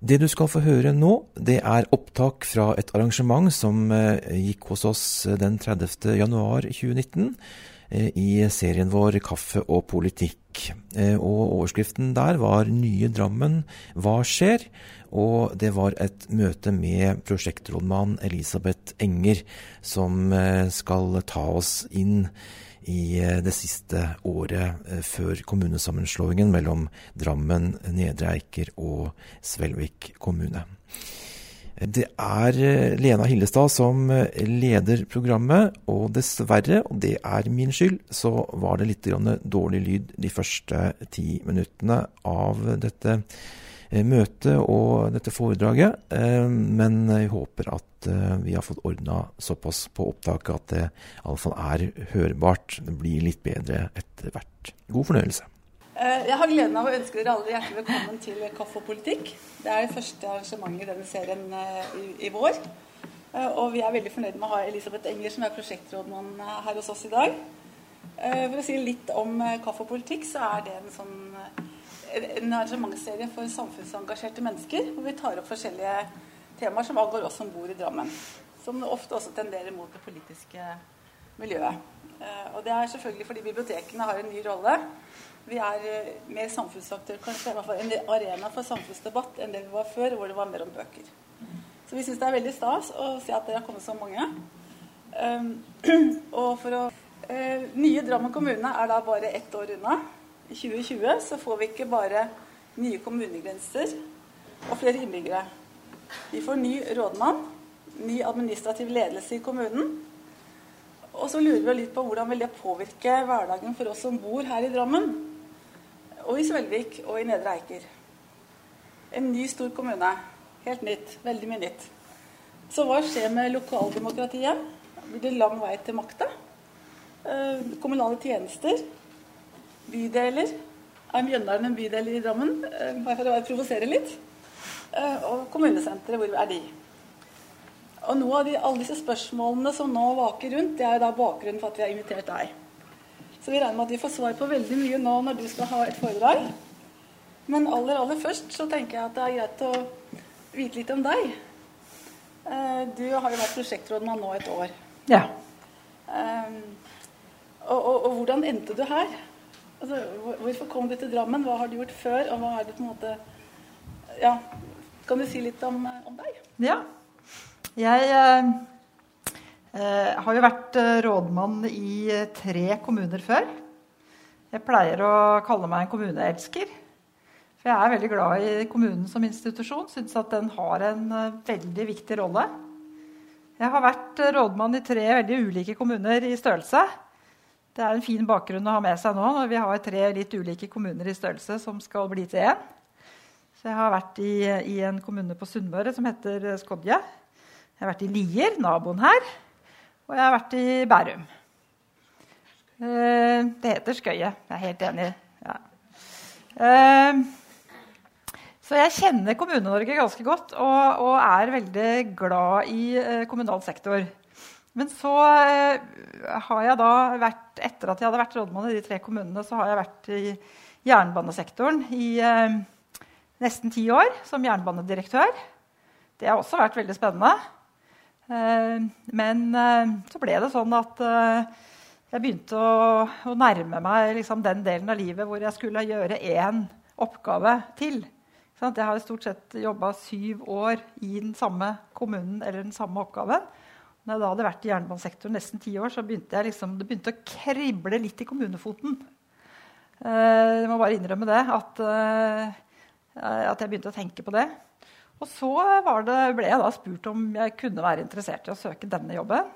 Det du skal få høre nå, det er opptak fra et arrangement som eh, gikk hos oss den 30. januar 2019 eh, i serien vår Kaffe og politikk. Eh, og overskriften der var Nye Drammen hva skjer? Og det var et møte med prosjektrådmann Elisabeth Enger som skal ta oss inn i eh, det siste året eh, før kommunesammenslåingen mellom Drammen, Nedre Eiker og Svelvik kommune. Det er eh, Lena Hillestad som leder programmet, og dessverre, og det er min skyld, så var det litt dårlig lyd de første ti minuttene av dette Eh, møtet og dette foredraget. Eh, men jeg håper at eh, vi har fått ordna såpass på opptaket at det iallfall er hørbart. Det blir litt bedre etter hvert. God fornøyelse. Jeg har gleden av å ønske dere alle hjertelig velkommen til Kaffe og politikk. Det er det første arrangementet i denne serien i, vår. Og vi er veldig fornøyd med å ha Elisabeth Enger, som er prosjektrådmann her hos oss i dag. For å si litt om kaffe og politikk, så er det en sånn en arrangementsserie for samfunnsengasjerte mennesker, hvor vi tar opp forskjellige temaer som angår oss som bor i Drammen. Som ofte også tenderer mot det politiske miljøet. Eh, og det er selvfølgelig fordi bibliotekene har en ny rolle. Vi er eh, mer samfunnsaktør, kanskje i hvert fall en arena for samfunnsdebatt enn det vi var før, hvor det var mer om bøker. Så vi syns det er veldig stas å se at dere har kommet så mange. Og for å Nye Drammen kommune er da bare ett år unna. I 2020 så får vi ikke bare nye kommunegrenser og flere innbyggere. Vi får ny rådmann, ny administrativ ledelse i kommunen. Og så lurer vi litt på hvordan vil det påvirke hverdagen for oss som bor her i Drammen, og i Svelvik og i Nedre Eiker. En ny, stor kommune. Helt nytt. Veldig mye nytt. Så hva skjer med lokaldemokratiet? Blir det lang vei til makta? Eh, kommunale tjenester? Bydeler. Er Mjøndalen en bydel i Drammen? Eh, bare for å provosere litt. Eh, og kommunesenteret, hvor er de? Og noe av de, alle disse spørsmålene som nå vaker rundt, det er da bakgrunnen for at vi har invitert deg. Så vi regner med at vi får svar på veldig mye nå når du skal ha et foredrag. Men aller, aller først så tenker jeg at det er greit å vite litt om deg. Eh, du har jo vært prosjektrådmann nå et år. Ja. Og, og, og hvordan endte du her? Altså, hvorfor kom du til Drammen? Hva har du gjort før? Og hva er det på en måte Ja, kan du si litt om, om deg? Ja. Jeg eh, eh har jo vært eh, rådmann i eh, tre kommuner før. Jeg pleier å kalle meg en kommuneelsker. For jeg er veldig glad i kommunen som institusjon. Syns at den har en veldig viktig rolle. Jeg har vært rådmann i tre veldig ulike kommuner i størrelse. Det er en fin bakgrunn å ha med seg nå når vi har tre litt ulike kommuner i størrelse som skal bli til én. Så jeg har vært i, i en kommune på Sunnmøre som heter Skodje. Jeg har vært i Lier, naboen her. Og jeg har vært i Bærum. Eh, det heter Skøye. Jeg er helt enig. Ja. Eh, så jeg kjenner Kommune-Norge ganske godt og, og, er veldig glad i eh, kommunal sektor. Men så eh, har jeg da vært, etter at jeg hadde vært rådmann i de tre kommunene, så har jeg vært i jernbanesektoren i eh, nesten ti år som jernbanedirektør. Det har også vært veldig spennende. Eh, men så ble det sånn at jeg begynte å, å nærme meg liksom, den delen av livet hvor jeg skulle gjøre én oppgave til. Jeg har stort sett jobba syv år i den samme kommunen eller den samme oppgaven. Når jeg da hadde vært i jernbanesektoren nesten ti år, så begynte liksom, det begynte å krible litt i kommunefoten. Uh, jeg må bare innrømme det. At, uh, at, jeg begynte å tenke på det. Og så det, ble jeg da spurt om jeg kunne være interessert i å søke denne jobben.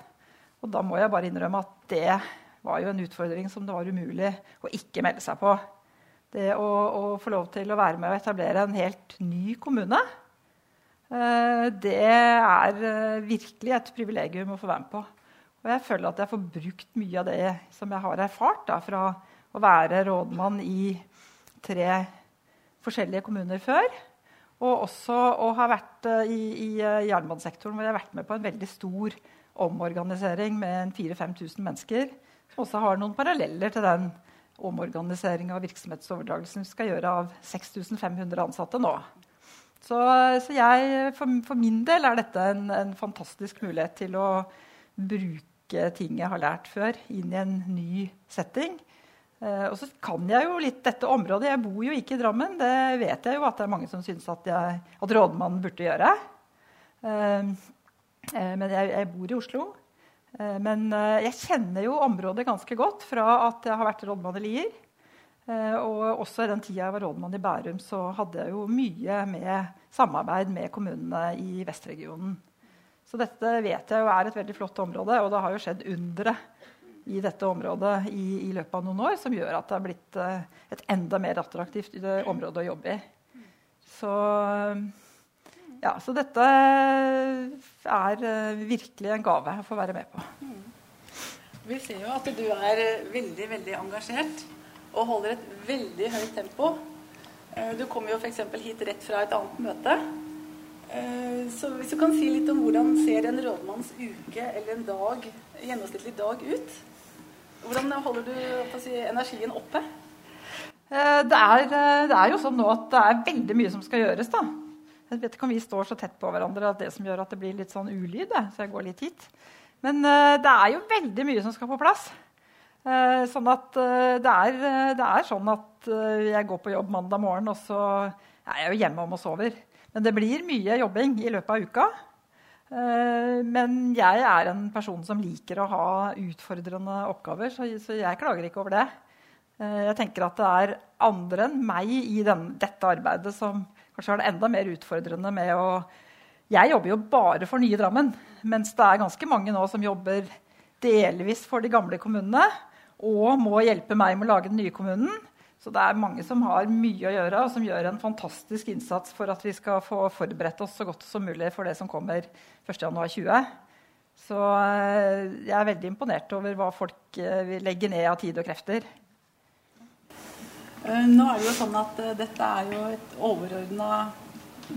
Og da må jeg bare innrømme at det var jo en utfordring som det var umulig å ikke melde seg på. Det å, å få lov til å være med og etablere en helt ny kommune det er eh, virkelig et privilegium å få være med på. Og jeg føler at jeg får brukt mye av det som jeg har erfart da, fra å være rådmann i tre forskjellige kommuner før. Og også å ha vært eh, i, i jernbanesektoren, hvor jeg har vært med på en veldig stor omorganisering med 4000-5000 mennesker. Som også har noen paralleller til den omorganiseringa og virksomhetsoverdragelsen vi skal gjøre av 6500 ansatte nå. Så, så jeg, for, for, min del er dette en, en, fantastisk mulighet til å bruke ting jeg har lært før, inn i en ny setting. Eh, og så kan jeg jo litt dette området. Jeg bor jo ikke i Drammen. Det vet jeg jo at det er mange som syns at, at rådmannen burde gjøre. Uh, uh, men jeg, jeg, bor i Oslo. men jeg kjenner jo området ganske godt fra at jeg har vært rådmann i Lier. Og også i den tida jeg var rådmann i Bærum, så hadde jeg jo mye med samarbeid med kommunene i vestregionen. Så dette vet jeg jo er et veldig flott område, og det har jo skjedd undre i dette området i, i, løpet av noen år, som gjør at det er blitt uh, et enda mer attraktivt område å jobbe i. Så, ja, så dette er virkelig en gave å få være med på. Mm. Vi ser jo at du er veldig, veldig engasjert og holder et veldig høyt tempo. Uh, du kommer jo f.eks. hit rett fra et annet møte. Så hvis du kan si litt om hvordan ser en rådmanns uke eller en dag, gjennomsnittlig dag ut? Hvordan holder du si, energien oppe? Eh, det er, eh, det er, jo sånn nå at det er veldig mye som skal gjøres. da. Jeg vet ikke om vi står så tett på hverandre at det som gjør at det blir litt sånn ulyd. så jeg går litt hit. Men det er jo veldig mye som skal på plass. Uh, sånn at uh, det, er, det, er, sånn at jeg går på jobb mandag morgen, og så er jeg jo hjemme om og sover. Men det blir mye jobbing i løpet av uka. Eh, men jeg er en person som liker å ha utfordrende oppgaver, så, jeg klager ikke over det. Eh, jeg tenker at det er andre enn meg i den, dette arbeidet som kanskje har det enda mer utfordrende med å Jeg jobber jo bare for nye Drammen, mens det er ganske mange nå som jobber delvis for de gamle kommunene og må hjelpe meg med å lage den nye kommunen. Så det er mange som har mye å gjøre, og som gjør en fantastisk innsats for at vi skal få forberedt oss så godt som mulig for det som kommer 1.1.20. Så eh, jeg er veldig imponert over hva folk eh, vil legge ned av tid og krefter. Eh, nå er det jo sånn at Dette er jo et overordna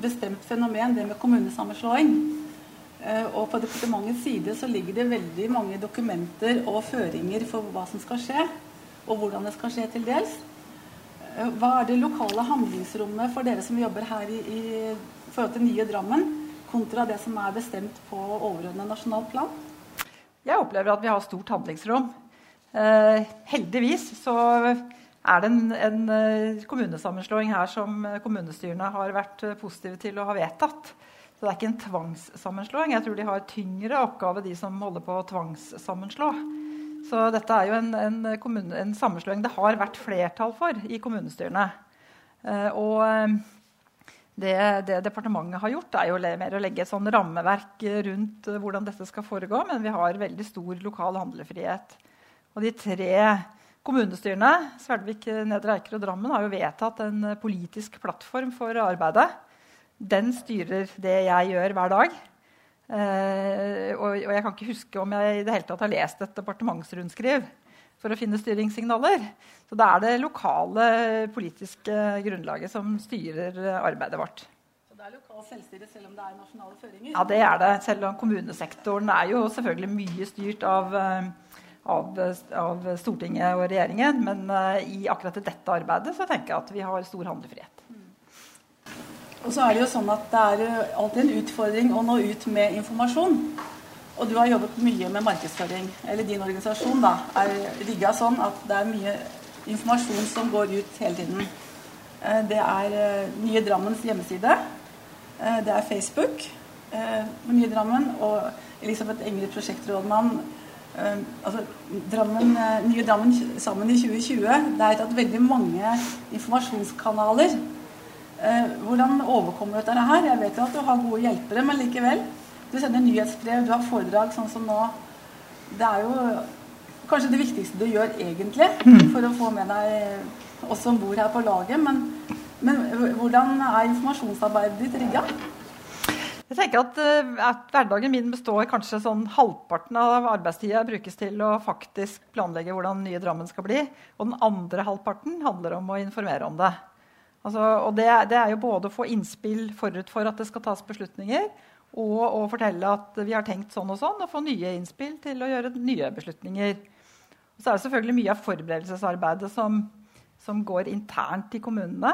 bestemt fenomen, det med kommunesammenslåing. Og på departementets side så ligger det veldig mange dokumenter og føringer for hva som skal skje, og hvordan det skal skje til dels. Eh, hva er det lokale handlingsrommet for dere som jobber her i, i forhold til nye Drammen, kontra det som er bestemt på overordnet nasjonalt plan? Jeg opplever at vi har stort handlingsrom. Eh, heldigvis så er det en, en, eh, kommunesammenslåing her som kommunestyrene har vært eh, positive til å ha vedtatt. Så det er ikke en tvangssammenslåing. Jeg tror de har tyngre oppgave, de som holder på å tvangssammenslå. Så dette er jo en, en, kommune, en, sammenslåing det har vært flertall for i kommunestyrene. Uh, og eh, det, det, departementet har gjort, er jo mer å legge et sånn rammeverk rundt hvordan dette skal foregå, men vi har veldig stor lokal handlefrihet. Og de tre kommunestyrene, Svelvik, Nedre Eiker og Drammen, har jo vedtatt en politisk plattform for arbeidet. Den styrer det jeg gjør hver dag. Uh, og, og, jeg kan ikke huske om jeg i det hele tatt har lest et departementsrundskriv for å finne styringssignaler. Så det er det lokale politiske grunnlaget som styrer arbeidet vårt. Så det er lokalt selvstyre selv om det er nasjonale føringer? Ja, det er det. Selv om kommunesektoren er jo selvfølgelig mye styrt av, eh, av, av Stortinget og regjeringen. Men uh, i akkurat dette arbeidet så tenker jeg at vi har stor handlefrihet. Og så er det jo sånn at det er alltid en utfordring å nå ut med informasjon. Og du har jobbet mye med markedsføring. Eller din organisasjon da, er rigga sånn at det er mye informasjon som går ut hele tiden. Eh, det er eh, Nye Drammens hjemmeside. Eh, det er Facebook med Nye Drammen og Elisabeth Enger, prosjektrådmann. Altså, Drammen, Nye Drammen sammen i 2020. Det er tatt veldig mange informasjonskanaler Eh, hvordan overkommer du dette her? Jeg vet jo at du har gode hjelpere, men likevel. Du sender nyhetsbrev, du har foredrag sånn som nå. Det er jo kanskje det viktigste du gjør egentlig mm. for å få med deg oss som bor her på laget. Men, men hvordan er informasjonsarbeidet ditt rigga? Jeg tenker at, eh, at, Hverdagen min består kanskje sånn halvparten av arbeidstida brukes til å faktisk planlegge hvordan nye Drammen skal bli. Og den andre halvparten handler om å informere om det. Altså, og det, det, er jo både å få innspill forut for at det skal tas beslutninger, og å fortelle at vi har tenkt sånn og sånn, og få nye innspill til å gjøre nye beslutninger. Og så er det selvfølgelig mye av forberedelsesarbeidet som, som går internt i kommunene.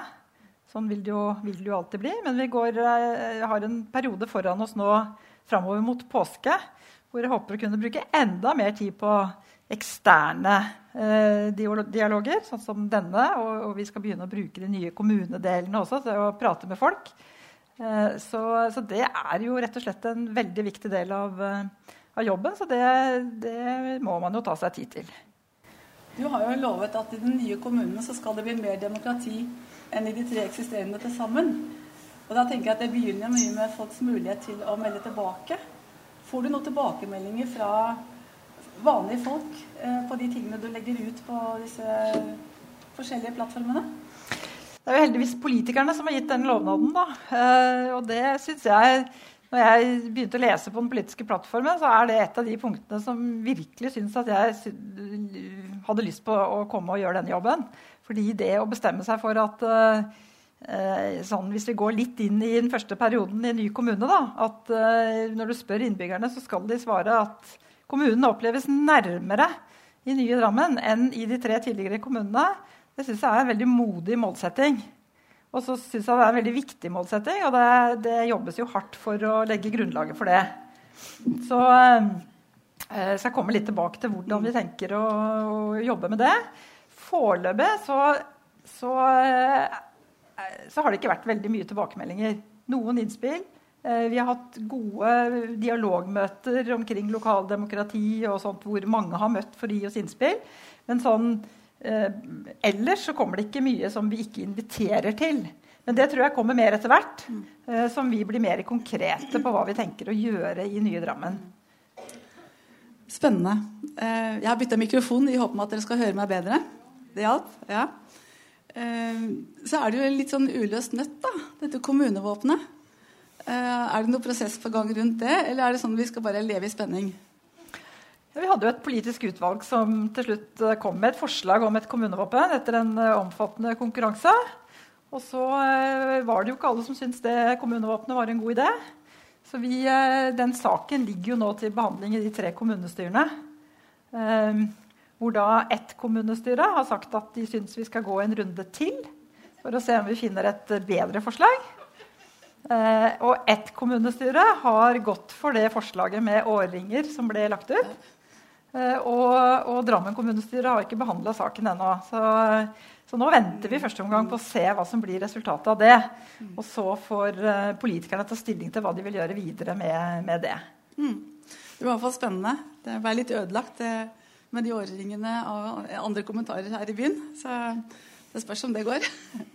Sånn vil det jo, vil det jo alltid bli. Men vi går, uh, har en periode foran oss nå framover mot påske hvor jeg håper å kunne bruke enda mer tid på eksterne uh, dialoger, sånn som denne. Og, vi skal begynne å bruke de nye kommunedelene også til å prate med folk. Uh, så, så, det er jo rett og slett en veldig viktig del av, av jobben. Så det, det må man jo ta seg tid til. Du har jo lovet at i den nye kommunen så skal det bli mer demokrati enn i de tre eksisterende til sammen. Og da tenker jeg at Det begynner mye med folks mulighet til å melde tilbake. Får du noen tilbakemeldinger fra vanlige folk eh, på de tingene du legger ut på disse forskjellige plattformene? Det er jo heldigvis politikerne som har gitt den lovnaden. da. Eh, og det synes jeg når jeg begynte å lese på den politiske plattformen, så er det et av de punktene som virkelig syns at jeg hadde lyst på å komme og gjøre denne jobben. Fordi det å bestemme seg for at eh, sånn, Hvis vi går litt inn i den første perioden i en ny kommune, da, at når du spør innbyggerne, så skal de svare at kommunen oppleves nærmere i nye Drammen enn i de tre tidligere kommunene, det syns jeg er en veldig modig målsetting. Og så syns jeg det er en veldig viktig målsetting, og det, det, jobbes jo hardt for å legge grunnlaget for det. Så eh, jeg skal komme litt tilbake til hvordan vi tenker å, å jobbe med det. Foreløpig så, så, eh, så, har det ikke vært veldig mye tilbakemeldinger. Noen innspill. Eh, vi har hatt gode dialogmøter omkring lokaldemokrati og sånt, hvor mange har møtt for å gi oss innspill. Men sånn Eh, ellers så kommer det ikke mye som vi ikke inviterer til. Men det tror jeg kommer mer etter hvert, eh, som vi blir mer konkrete på hva vi tenker å gjøre i nye Drammen. Spennende. Eh, jeg har bytta mikrofon i håp om at dere skal høre meg bedre. Det hjalp? Ja. Så er det jo litt sånn uløst nøtt, da, dette kommunevåpenet. Er det noen prosess på gang rundt det, eller er det sånn at vi skal bare leve i spenning? Vi hadde jo et politisk utvalg som til slutt eh, kom med et forslag om et kommunevåpen etter en eh, omfattende konkurranse. Og så eh, var det jo ikke alle som syntes det kommunevåpenet var en god idé. Så vi, den saken ligger jo nå til behandling i de tre kommunestyrene. Hvor da ett kommunestyre har sagt at de syns vi skal gå en runde til for å se om vi finner et bedre forslag. Og ett kommunestyre har gått for det forslaget med årringer som ble lagt ut. Eh, og, og, Drammen kommunestyre har ikke behandla saken ennå. Så, så, nå venter vi første omgang på å se hva som blir resultatet av det. Og så får uh, politikerne ta stilling til hva de vil gjøre videre med, med det. Mm. Det var i hvert fall spennende. Det ble litt ødelagt med de årringene og andre kommentarer her i byen. Så det spørs om det går.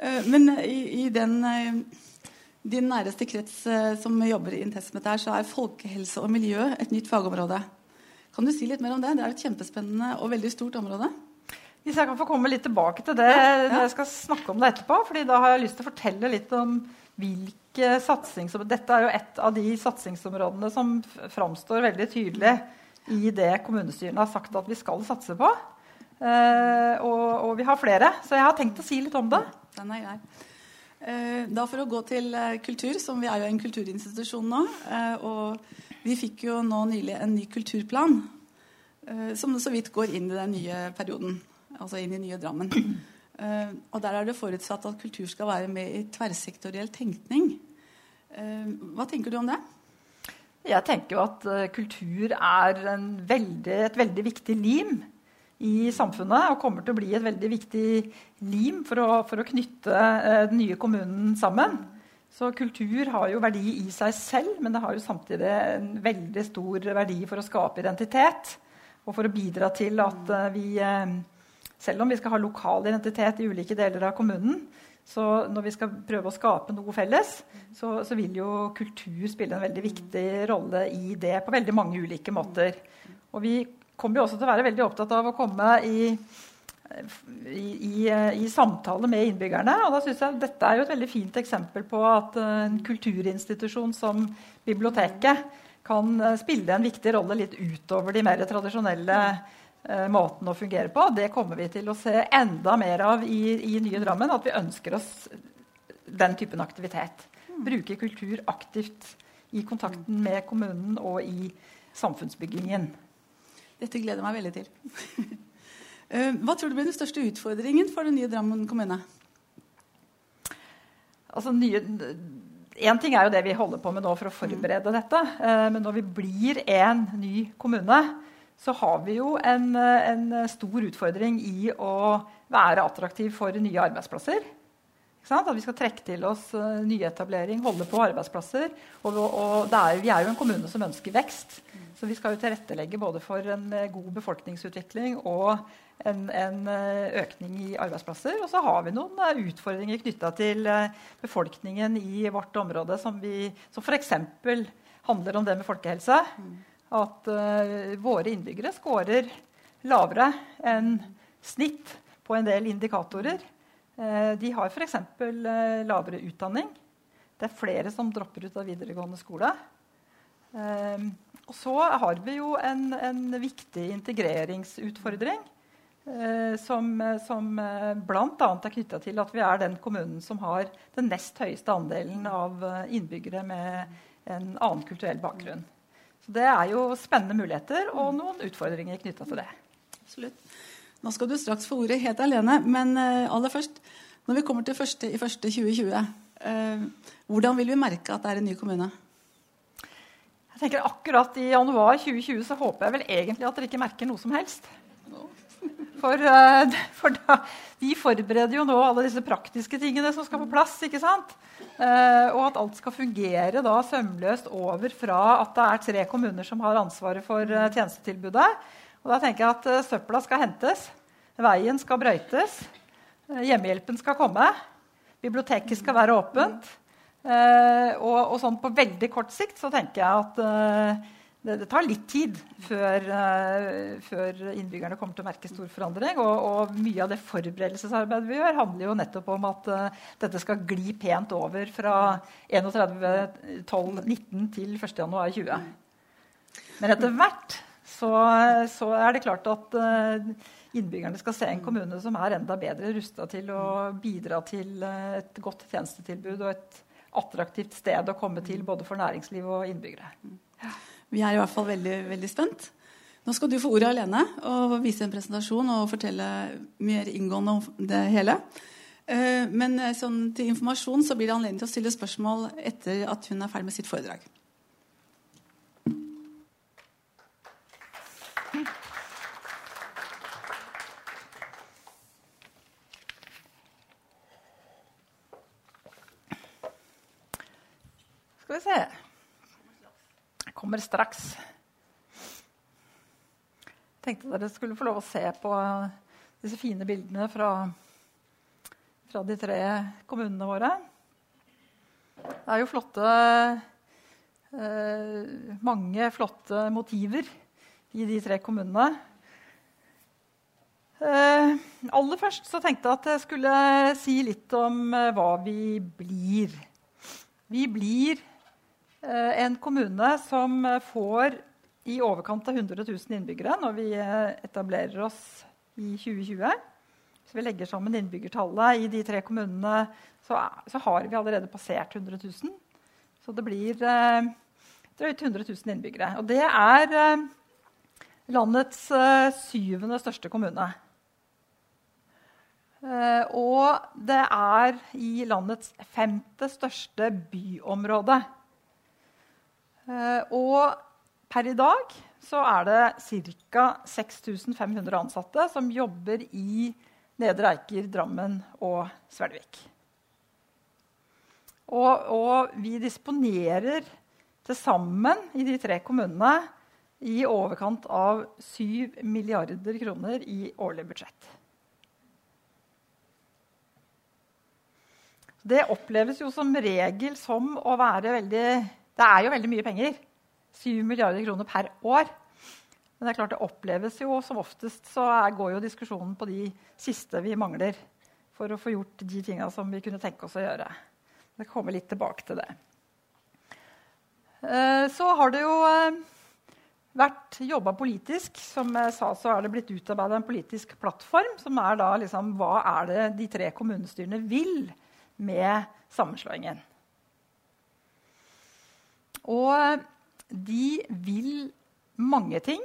Eh, men i, i den din næreste krets som jobber i med dette, så er folkehelse og miljø et nytt fagområde. Kan du si litt mer om det? Det er et kjempespennende og veldig stort område. Hvis jeg kan få komme litt tilbake til det, ja, ja. jeg skal snakke om det etterpå. fordi da har jeg lyst til å fortelle litt om hvilke satsingsområder Dette er jo et av de satsingsområdene som framstår veldig tydelig i det kommunestyrene har sagt at vi skal satse på. Eh, og, og, vi har flere, så jeg har tenkt å si litt om det. Den er grei. Eh, da For å gå til eh, kultur, som vi er jo en kulturinstitusjon nå. Eh, og vi fikk jo nå nylig en ny kulturplan som så vidt går inn i den nye perioden. Altså inn i nye Drammen. Og der er det forutsatt at kultur skal være med i tverrsektoriell tenkning. Hva tenker du om det? Jeg tenker jo at kultur er veldig, et veldig viktig lim i samfunnet og kommer til å bli et veldig viktig lim for å, for å knytte eh, den nye kommunen sammen. Så kultur har jo verdi i seg selv, men det har jo samtidig en veldig stor verdi for å skape identitet. Og for å bidra til at eh, vi, eh, selv om vi skal ha lokal identitet i ulike deler av kommunen, så når vi skal prøve å skape noe felles, så, så vil jo kultur spille en veldig viktig rolle i det på veldig mange ulike måter. Og vi kommer jo også til å være veldig opptatt av å komme i, i, i, i samtale med innbyggerne. Og da synes jeg Dette er jo et veldig fint eksempel på at en kulturinstitusjon som biblioteket kan eh, spille en viktig rolle litt utover de mer tradisjonelle eh, måtene å fungere på. Det kommer vi til å se enda mer av i, i nye Drammen. At vi ønsker oss den typen aktivitet. Bruke kultur aktivt i kontakten med kommunen og i samfunnsbyggingen. Dette gleder jeg meg veldig til. Eh, hva tror du blir den største utfordringen for den nye Drammen kommune? altså nye, en ting er jo det vi holder på med nå for å forberede dette. Eh, men når vi blir en ny kommune, så har vi jo en, en stor utfordring i å være attraktiv for nye arbeidsplasser. At vi skal trekke til oss uh, nyetablering, holde på arbeidsplasser. Og, og er, vi er jo en kommune som ønsker vekst. Så vi skal jo tilrettelegge både for en uh, god befolkningsutvikling og en, en uh, økning i arbeidsplasser. Og så har vi noen utfordringer knytta til befolkningen i vårt område som, vi, som f.eks. handler om det med folkehelse. At våre innbyggere scorer lavere enn snitt på en del indikatorer. Eh, de har f.eks. Eh, lavere utdanning. Det er flere som dropper ut av videregående skole. Eh, og så har vi jo en, en viktig integreringsutfordring. Som, som bl.a. er knytta til at vi er den kommunen som har den nest høyeste andelen av innbyggere med en annen kulturell bakgrunn. Så det er jo spennende muligheter og noen utfordringer knytta til det. Absolutt. Nå skal du straks få ordet helt alene, men uh, aller først Når vi kommer til første, i første 2020, uh, hvordan vil vi merke at det er en ny kommune? Jeg tenker Akkurat i januar 2020 så håper jeg vel egentlig at dere ikke merker noe som helst. For, uh, for da, vi forbereder jo nå alle disse praktiske tingene som skal på plass. ikke sant? Og at alt skal fungere da sømløst over fra at det er tre kommuner som har ansvaret for tjenestetilbudet, og da tenker jeg at uh, søpla skal hentes, veien skal brøytes, uh, hjemmehjelpen skal komme, biblioteket skal være åpent. Uh, og, og, sånn på veldig kort sikt så tenker jeg at det, det, tar litt tid før, før, innbyggerne kommer til å merke stor forandring. Og, og, mye av det forberedelsesarbeidet vi gjør, handler jo nettopp om at dette skal gli pent over fra 31.12.19 til 1.1.20. Men etter hvert så, så, er det klart at uh, innbyggerne skal se en kommune som er enda bedre rusta til å bidra til uh, et godt tjenestetilbud og et attraktivt sted å komme til både for næringsliv og innbyggere. Vi er i hvert fall veldig, veldig spent. Nå skal du få ordet alene og vise en presentasjon og fortelle mer inngående om det hele. Uh, men sånn, til informasjon så blir det anledning til å stille spørsmål etter at hun er ferdig med sitt foredrag. Skal vi se Jeg kommer straks. Jeg tenkte dere skulle få lov å se på disse fine bildene fra, fra de tre kommunene våre. Det er jo flotte eh, Mange flotte motiver i de tre kommunene. Eh, aller først så tenkte jeg at jeg skulle si litt om eh, hva vi blir. Vi blir en kommune som eh, får i overkant av 100 000 innbyggere når vi eh, etablerer oss i 2020. Hvis vi legger sammen innbyggertallet i de tre kommunene, så, så har vi allerede passert 100 000. Så det blir eh, drøyt 100 000 innbyggere. Og det er eh, landets eh, syvende største kommune. og det er i landets femte største byområde. Eh, og per i dag så er det ca. 6500 ansatte som jobber i Nedre Eiker, Drammen og Svelvik. Og, og vi disponerer til sammen i de tre kommunene i overkant av 7 milliarder kroner i årlig budsjett. Det oppleves jo som regel som å være veldig det er jo veldig mye penger. 7 milliarder kroner per år. Men det er klart det oppleves jo som oftest så går jo diskusjonen på de siste vi mangler for å få gjort de tinga som vi kunne tenke oss å gjøre. Jeg kommer litt tilbake til det. Eh, så har det jo eh, vært jobba politisk. Som jeg sa, så er det blitt utarbeida en politisk plattform som er da liksom hva er det de tre kommunestyrene vil med sammenslåingen. Og de vil mange ting.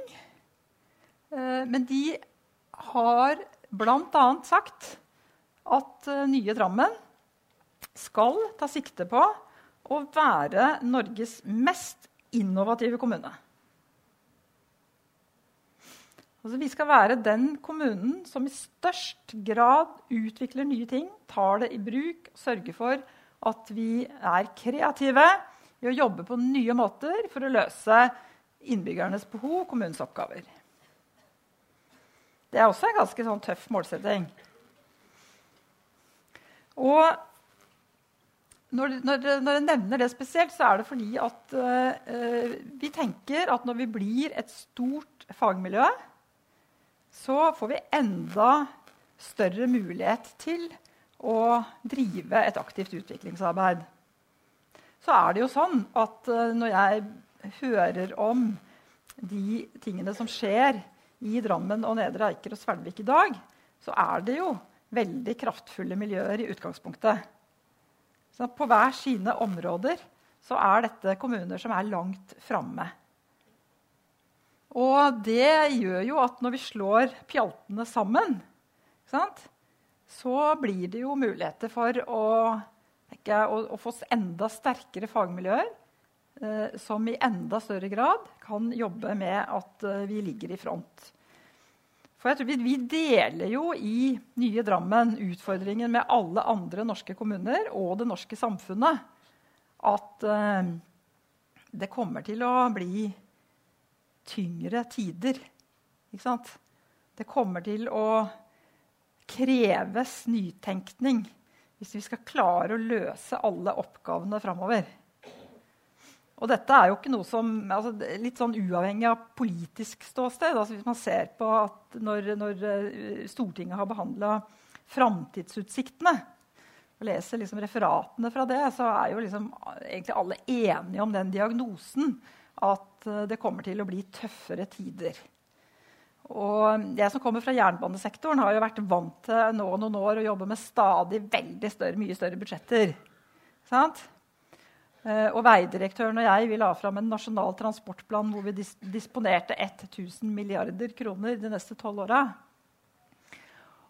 Eh, men de har bl.a. sagt at eh, nye Drammen skal ta sikte på å være Norges mest innovative kommune. Altså, vi skal være den kommunen som i størst grad utvikler nye ting, tar det i bruk sørger for at vi er kreative i å jobbe på nye måter for å løse innbyggernes behov og kommunens oppgaver. Det er også en ganske sånn tøff målsetting. Og når, når, når, jeg nevner det spesielt, så er det fordi at uh, vi tenker at når vi blir et stort fagmiljø, så får vi enda større mulighet til å drive et aktivt utviklingsarbeid. Så er det jo sånn at uh, når jeg hører om de tingene som skjer i Drammen og Nedre Eiker og Svelvik i dag, så er det jo veldig kraftfulle miljøer i utgangspunktet. Så på hver sine områder så er dette kommuner som er langt framme. Og det gjør jo at når vi slår pjaltene sammen, så blir det jo muligheter for å, ikke, å, å få enda sterkere fagmiljøer eh, som i enda større grad kan jobbe med at eh, vi ligger i front. For jeg tror vi, vi, deler jo i nye Drammen utfordringen med alle andre norske kommuner og det norske samfunnet. At eh, det kommer til å bli tyngre tider. Ikke sant? Det kommer til å kreves nytenkning hvis vi skal klare å løse alle oppgavene framover. Og dette er jo ikke noe som, altså, Litt sånn uavhengig av politisk ståsted. Altså, hvis man ser på at når, når eh, Stortinget har behandla framtidsutsiktene og leser liksom referatene fra det, så er jo liksom egentlig alle enige om den diagnosen at eh, det kommer til å bli tøffere tider. Og jeg som kommer fra jernbanesektoren, har jo vært vant til nå noen år å jobbe med stadig veldig større, mye større budsjetter. Sant? Eh, og Veidirektøren og jeg vi la fram en nasjonal transportplan hvor vi dis disponerte 1000 milliarder kroner de neste tolv åra.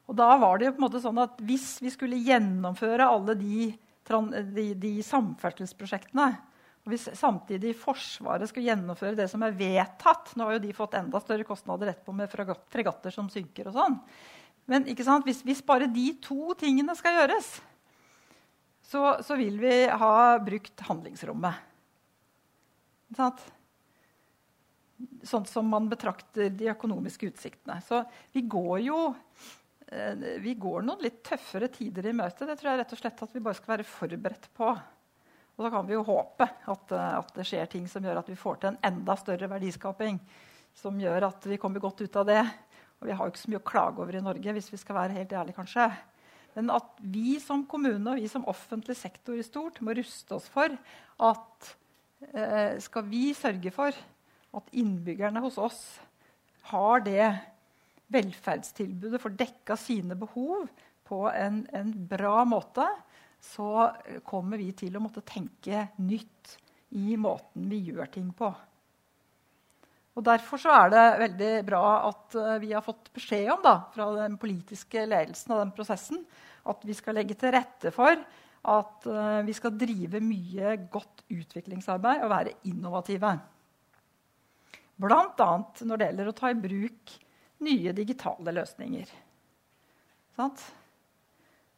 Og da var det jo på en måte sånn at Hvis vi skulle gjennomføre alle de, de, de samferdselsprosjektene, og hvis samtidig Forsvaret skulle gjennomføre det som er vedtatt Nå har jo de fått enda større kostnader etterpå med fregatter som synker. og sånn. Men hvis, hvis bare de to tingene skal gjøres, så, så vil vi ha brukt handlingsrommet. Sånn, sånn som man betrakter de økonomiske utsiktene. Så vi går jo eh, vi går noen litt tøffere tider i møte. Det tror jeg rett og slett at vi bare skal være forberedt på. Og så kan vi jo håpe at, eh, at, det skjer ting som gjør at vi får til en enda større verdiskaping. Som gjør at vi kommer godt ut av det. Og vi har jo ikke så mye å klage over i Norge, hvis vi skal være helt ærlige, kanskje. Men at vi som kommune og vi som offentlig sektor i stort må ruste oss for at eh, skal vi sørge for at innbyggerne hos oss har det velferdstilbudet, får dekka sine behov på en, en bra måte, så kommer vi til å måtte tenke nytt i måten vi gjør ting på. Og Derfor er det veldig bra at eh, vi har fått beskjed om da, fra den politiske ledelsen av den prosessen at vi skal legge til rette for at uh, vi skal drive mye godt utviklingsarbeid og være innovative. Bl.a. når det gjelder å ta i bruk nye digitale løsninger.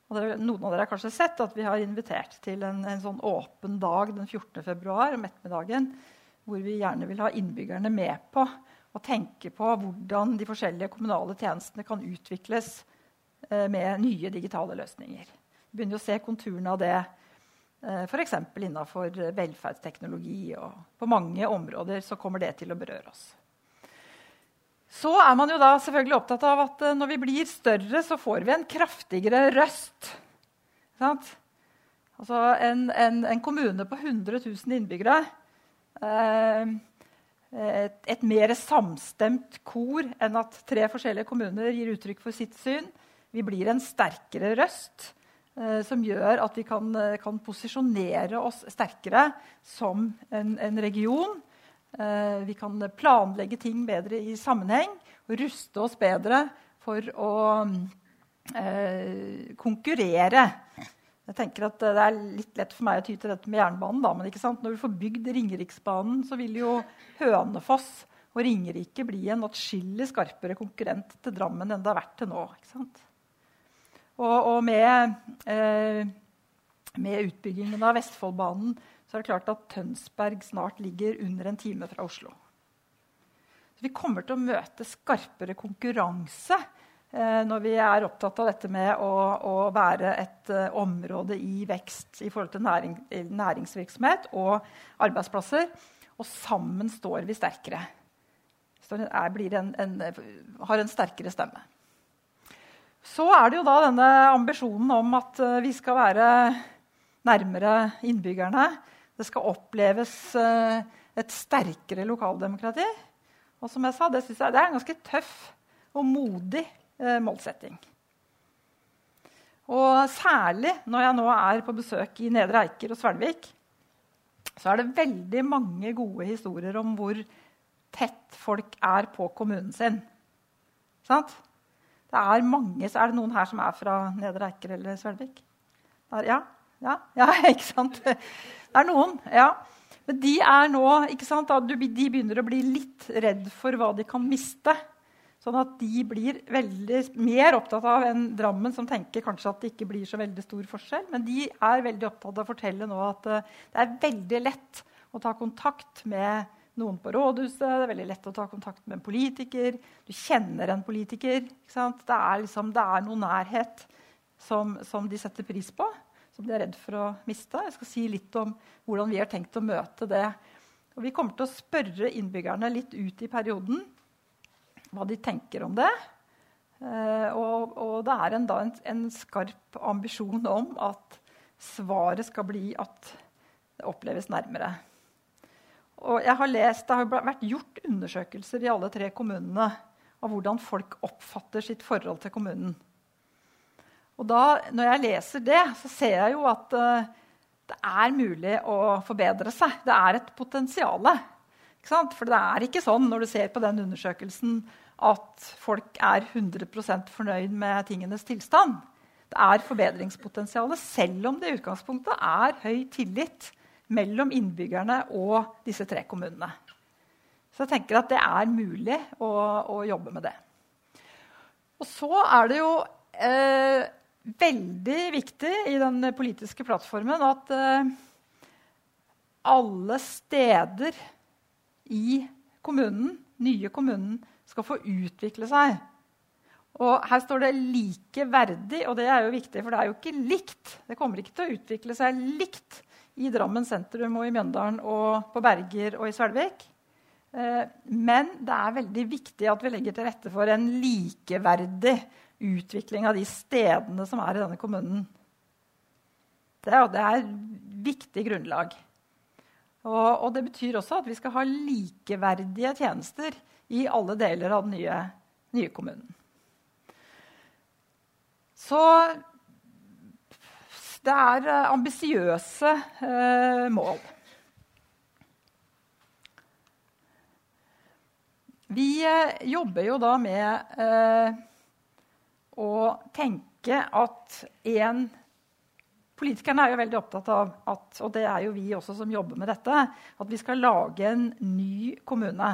Det, noen av dere har kanskje sett at vi har invitert til en, en sånn åpen dag den 14. februar om ettermiddagen, hvor vi gjerne vil ha innbyggerne med på å tenke på hvordan de forskjellige kommunale tjenestene kan utvikles Eh, med nye digitale løsninger. Vi begynner å se konturene av det eh, f.eks. innafor velferdsteknologi. og På mange områder så kommer det til å berøre oss. Så er man jo da selvfølgelig opptatt av at eh, når vi blir større, så får vi en kraftigere røst. Altså en, en, en, kommune på 100 000 innbyggere eh, et, et, mer samstemt kor enn at tre forskjellige kommuner gir uttrykk for sitt syn. Vi blir en sterkere røst eh, som gjør at vi kan, kan posisjonere oss sterkere som en, en region. Eh, vi kan planlegge ting bedre i sammenheng og ruste oss bedre for å eh, konkurrere Jeg tenker at Det er litt lett for meg å ty til dette med jernbanen. Da, men når du får bygd Ringeriksbanen, så vil jo Hønefoss og Ringerike bli en atskillig skarpere konkurrent til Drammen enn det har vært til nå. Og, og med, eh, med, utbyggingen av Vestfoldbanen så er det klart at Tønsberg snart ligger under en time fra Oslo. Så vi kommer til å møte skarpere konkurranse eh, når vi er opptatt av dette med å, å være et uh, område i vekst i forhold til næring, næringsvirksomhet og arbeidsplasser. Og sammen står vi sterkere. Så jeg en, en, har en sterkere stemme. Så er det jo da denne ambisjonen om at uh, vi skal være nærmere innbyggerne. Det skal oppleves uh, et sterkere lokaldemokrati. Og som jeg sa, det, jeg, det er en ganske tøff og modig eh, målsetting. Og særlig når jeg nå er på besøk i Nedre Eiker og Svelvik, så er det veldig mange gode historier om hvor tett folk er på kommunen sin. Sant? Det er mange, så er det noen her som er fra Nedre Eiker eller Svelvik? Der, ja, ja, ja, ikke sant? Det er noen. ja. Men de er nå, sant, de begynner å bli litt redd for hva de kan miste. Sånn at de blir veldig mer opptatt av enn Drammen, som tenker kanskje at det ikke blir så veldig stor forskjell. Men de er veldig opptatt av å fortelle nå at uh, det er veldig lett å ta kontakt med noen på rådhuset. Det er veldig lett å ta kontakt med en politiker. Du kjenner en politiker. Det er, liksom, det, er noe nærhet som, som de setter pris på som de er redd for å miste. Jeg skal si litt om hvordan vi har tenkt å møte det. Og vi kommer til å spørre innbyggerne litt ut i perioden hva de tenker om det. Eh, og, og, det er en, en, en, skarp ambisjon om at svaret skal bli at det oppleves nærmere. Og jeg har lest, Det har vært gjort undersøkelser i alle tre kommunene av hvordan folk oppfatter sitt forhold til kommunen. Og da, når jeg leser det, så ser jeg jo at uh, det er mulig å forbedre seg. Det er et potensial. For det er ikke sånn når du ser på den undersøkelsen at folk er 100% fornøyd med tingenes tilstand. Det er forbedringspotensial, selv om det i utgangspunktet er høy tillit mellom innbyggerne og disse tre kommunene. Så jeg tenker at det er mulig å, å jobbe med det. Og så er det jo eh, veldig viktig i den politiske plattformen at uh, alle steder i kommunen, nye kommunen, skal få utvikle seg. Og her står det 'likeverdig', og det er jo viktig, for det er jo ikke likt. Det kommer ikke til å utvikle seg likt i Drammen sentrum og i Mjøndalen og på Berger og i Svelvik. Eh, men det er veldig viktig at vi legger til rette for en likeverdig utvikling av de stedene som er i denne kommunen. Det er, det er viktig grunnlag. Og, og, det betyr også at vi skal ha likeverdige tjenester i alle deler av den nye, nye kommunen. Så det er eh, ambisiøse eh, mål. Vi eh, jobber jo da med eh, å tenke at en Politikerne er jo veldig opptatt av at, og det er jo vi også som jobber med dette, at vi skal lage en ny kommune.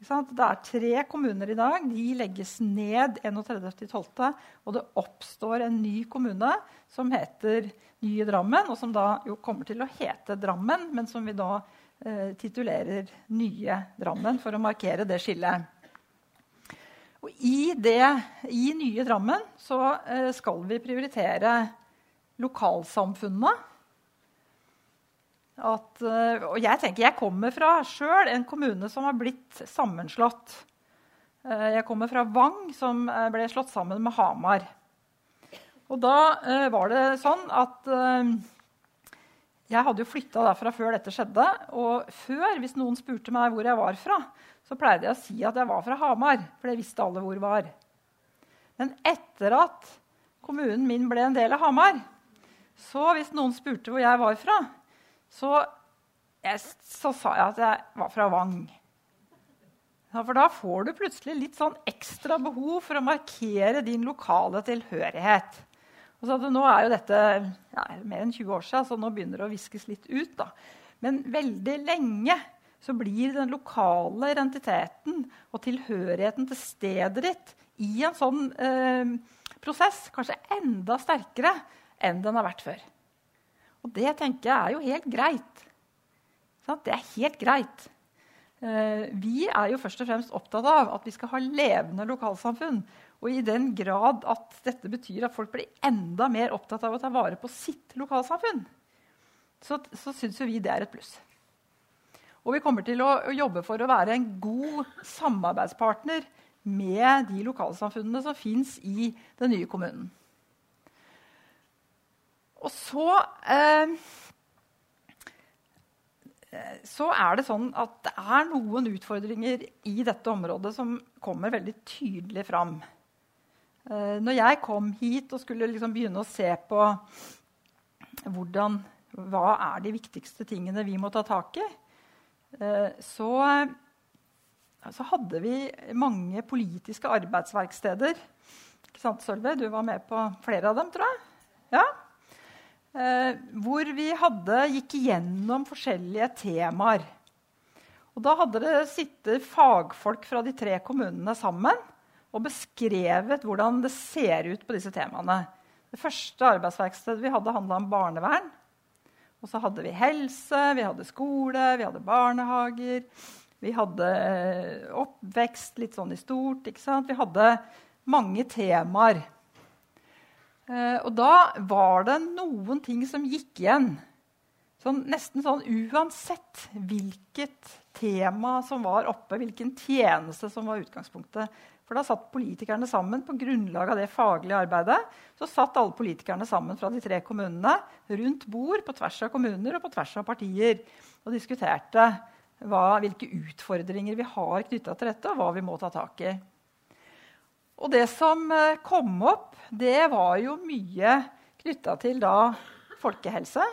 Det er tre kommuner i dag. De legges ned 31.12. Og det oppstår en ny kommune som heter Nye Drammen, og som da jo kommer til å hete Drammen, men som vi da eh, titulerer Nye Drammen for å markere det skillet. Og i, det, i nye Drammen så eh, skal vi prioritere lokalsamfunnene. At, eh, og jeg tenker, jeg kommer fra sjøl en kommune som har blitt sammenslått. Eh, jeg kommer fra Vang, som ble slått sammen med Hamar. Og da var det sånn at jeg hadde jo flytta derfra før dette skjedde. Og før, hvis noen spurte meg hvor jeg var fra, så pleide jeg å si at jeg var fra Hamar, for det visste alle hvor var. Men etter at kommunen min ble en del av Hamar, så hvis noen spurte hvor jeg var fra, så, jeg, så sa jeg at jeg var fra Vang. For da får du plutselig litt sånn ekstra behov for å markere din lokale tilhørighet. Og så at Nå er jo dette ja, mer enn 20 år siden, så nå begynner det å viskes litt ut. da. Men veldig lenge så blir den lokale identiteten og tilhørigheten til stedet ditt i en sånn eh, prosess kanskje enda sterkere enn den har vært før. Og det tenker jeg er jo helt greit. Sånn? Det er helt greit. Eh, vi er jo først og fremst opptatt av at vi skal ha levende lokalsamfunn. Og i den grad at dette betyr at folk blir enda mer opptatt av å ta vare på sitt lokalsamfunn, så, så syns vi det er et pluss. Og vi kommer til å, å jobbe for å være en god samarbeidspartner med de lokalsamfunnene som fins i den nye kommunen. Og så eh, så er det sånn at det er noen utfordringer i dette området som kommer veldig tydelig fram. Eh, når jeg kom hit og skulle liksom begynne å se på hvordan, hva er de viktigste tingene vi må ta tak i, så, så hadde vi mange politiske arbeidsverksteder. Ikke sant, Sølve? Du var med på flere av dem, tror jeg? Ja? Eh, hvor vi hadde, gikk igjennom forskjellige temaer. Og da hadde det sittet fagfolk fra de tre kommunene sammen og beskrevet hvordan det ser ut på disse temaene. Det første arbeidsverkstedet vi hadde, handla om barnevern. Og så hadde vi helse, vi hadde skole, vi hadde barnehager. Vi hadde eh, oppvekst litt sånn i stort. ikke sant? Vi hadde mange temaer. Uh, og da var det noen ting som gikk igjen. Sånn, nesten sånn uansett hvilket tema som var oppe, hvilken tjeneste som var utgangspunktet. For da satt politikerne sammen på grunnlag av det faglige arbeidet. Så satt alle politikerne sammen fra de tre kommunene rundt bord på tvers av kommuner og på tvers av partier og diskuterte hva, hvilke utfordringer vi har knytta til dette, og hva vi må ta tak i. Og det som eh, kom opp, det var jo mye knytta til da folkehelse.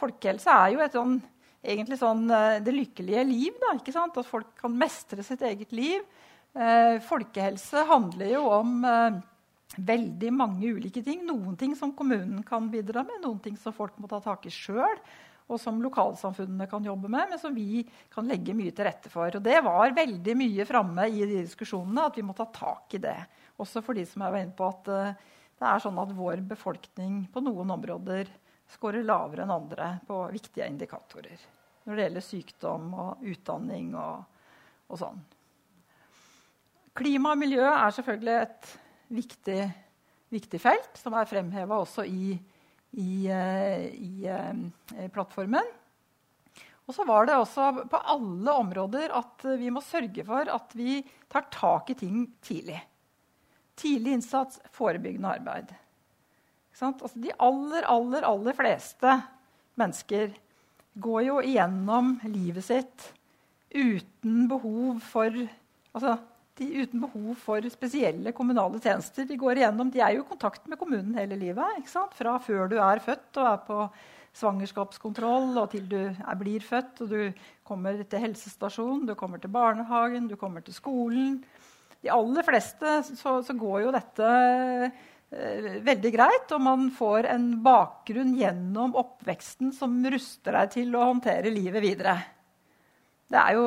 Folkehelse er jo et sånn, egentlig sånn eh, det lykkelige liv. Da, ikke sant? At folk kan mestre sitt eget liv. Eh, folkehelse handler jo om eh, veldig mange ulike ting. Noen ting som kommunen kan bidra med, noen ting som folk må ta tak i sjøl og som lokalsamfunnene kan jobbe med, men som vi kan legge mye til rette for. Og Det var veldig mye framme i de diskusjonene at vi må ta tak i det. Også for de som er inne på at uh, det er sånn at vår befolkning på noen områder scorer lavere enn andre på viktige indikatorer. Når det gjelder sykdom og utdanning og, og sånn. Klima og miljø er selvfølgelig et viktig, viktig felt, som er fremheva også i i, i, i eh, plattformen. Og så var det også på alle områder at vi må sørge for at vi tar tak i ting tidlig. Tidlig innsats, forebyggende arbeid. Altså, de aller, aller, aller fleste mennesker går jo igjennom livet sitt uten behov for altså, de, uten behov for spesielle kommunale tjenester. De går igjennom, de er jo i kontakt med kommunen hele livet. Fra før du er født og er på svangerskapskontroll, og til du er, blir født og du kommer til helsestasjonen, du kommer til barnehagen, du kommer til skolen. De aller fleste så, så går jo dette veldig greit, og man får en bakgrunn gjennom oppveksten som ruster deg til å håndtere livet videre. Det er jo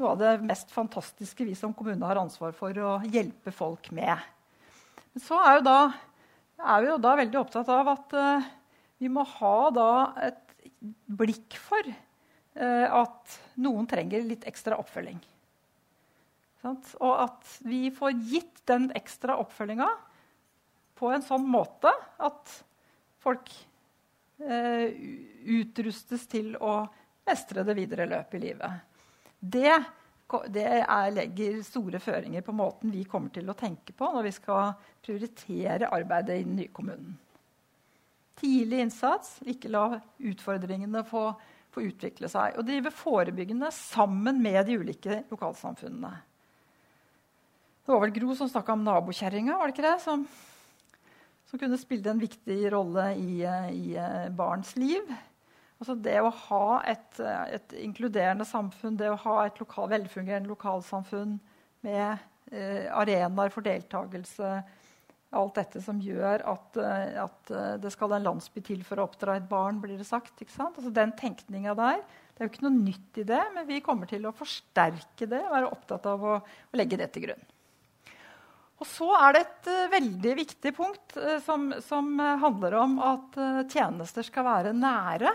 noe av det mest fantastiske vi som kommune har ansvar for å hjelpe folk med. Men så er, da, er vi jo da veldig opptatt av at uh, vi må ha et blikk for uh, at noen trenger litt ekstra oppfølging. Sant? Og at vi får gitt den ekstra oppfølginga på en sånn måte at folk eh, utrustes til å mestre det videre løpet i livet. Det, det er, legger store føringer på måten vi kommer til å tenke på når vi skal prioritere arbeidet i den nye kommunen. Tidlig innsats, ikke la utfordringene få, få utvikle seg. Og drive forebyggende sammen med de ulike lokalsamfunnene. Det var vel Gro som snakka om nabokjerringa, var det ikke det? Som, som kunne spille en viktig rolle i, i eh, barns liv. Altså det å ha et, et, inkluderende samfunn, det å ha et lokal, velfungerende lokalsamfunn med eh, arenaer for deltakelse, alt dette som gjør at, eh, at, eh, det skal en landsby til for å oppdra et barn, blir det sagt. Altså Den tenkninga der. Det er jo ikke noe nytt i det, men vi kommer til å forsterke det være opptatt av å, å legge det til grunn. Og så er det et uh, veldig viktig punkt uh, som, som uh, handler om at tjenester skal være nære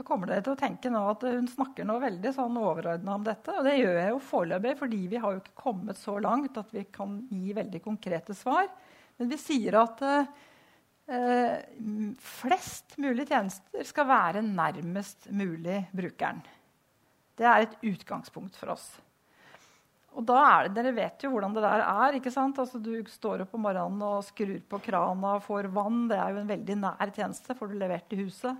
så kommer dere til å tenke nå at hun snakker nå veldig sånn overordna om dette. Og det gjør jeg jo foreløpig, fordi vi har jo ikke kommet så langt at vi kan gi veldig konkrete svar. Men vi sier at eh, flest mulig tjenester skal være nærmest mulig brukeren. Det er et utgangspunkt for oss. Og da er det, Dere vet jo hvordan det der er. ikke sant? Altså, du står opp om morgenen og skrur på krana og får vann. Det er jo en veldig nær tjeneste. Får du levert i huset.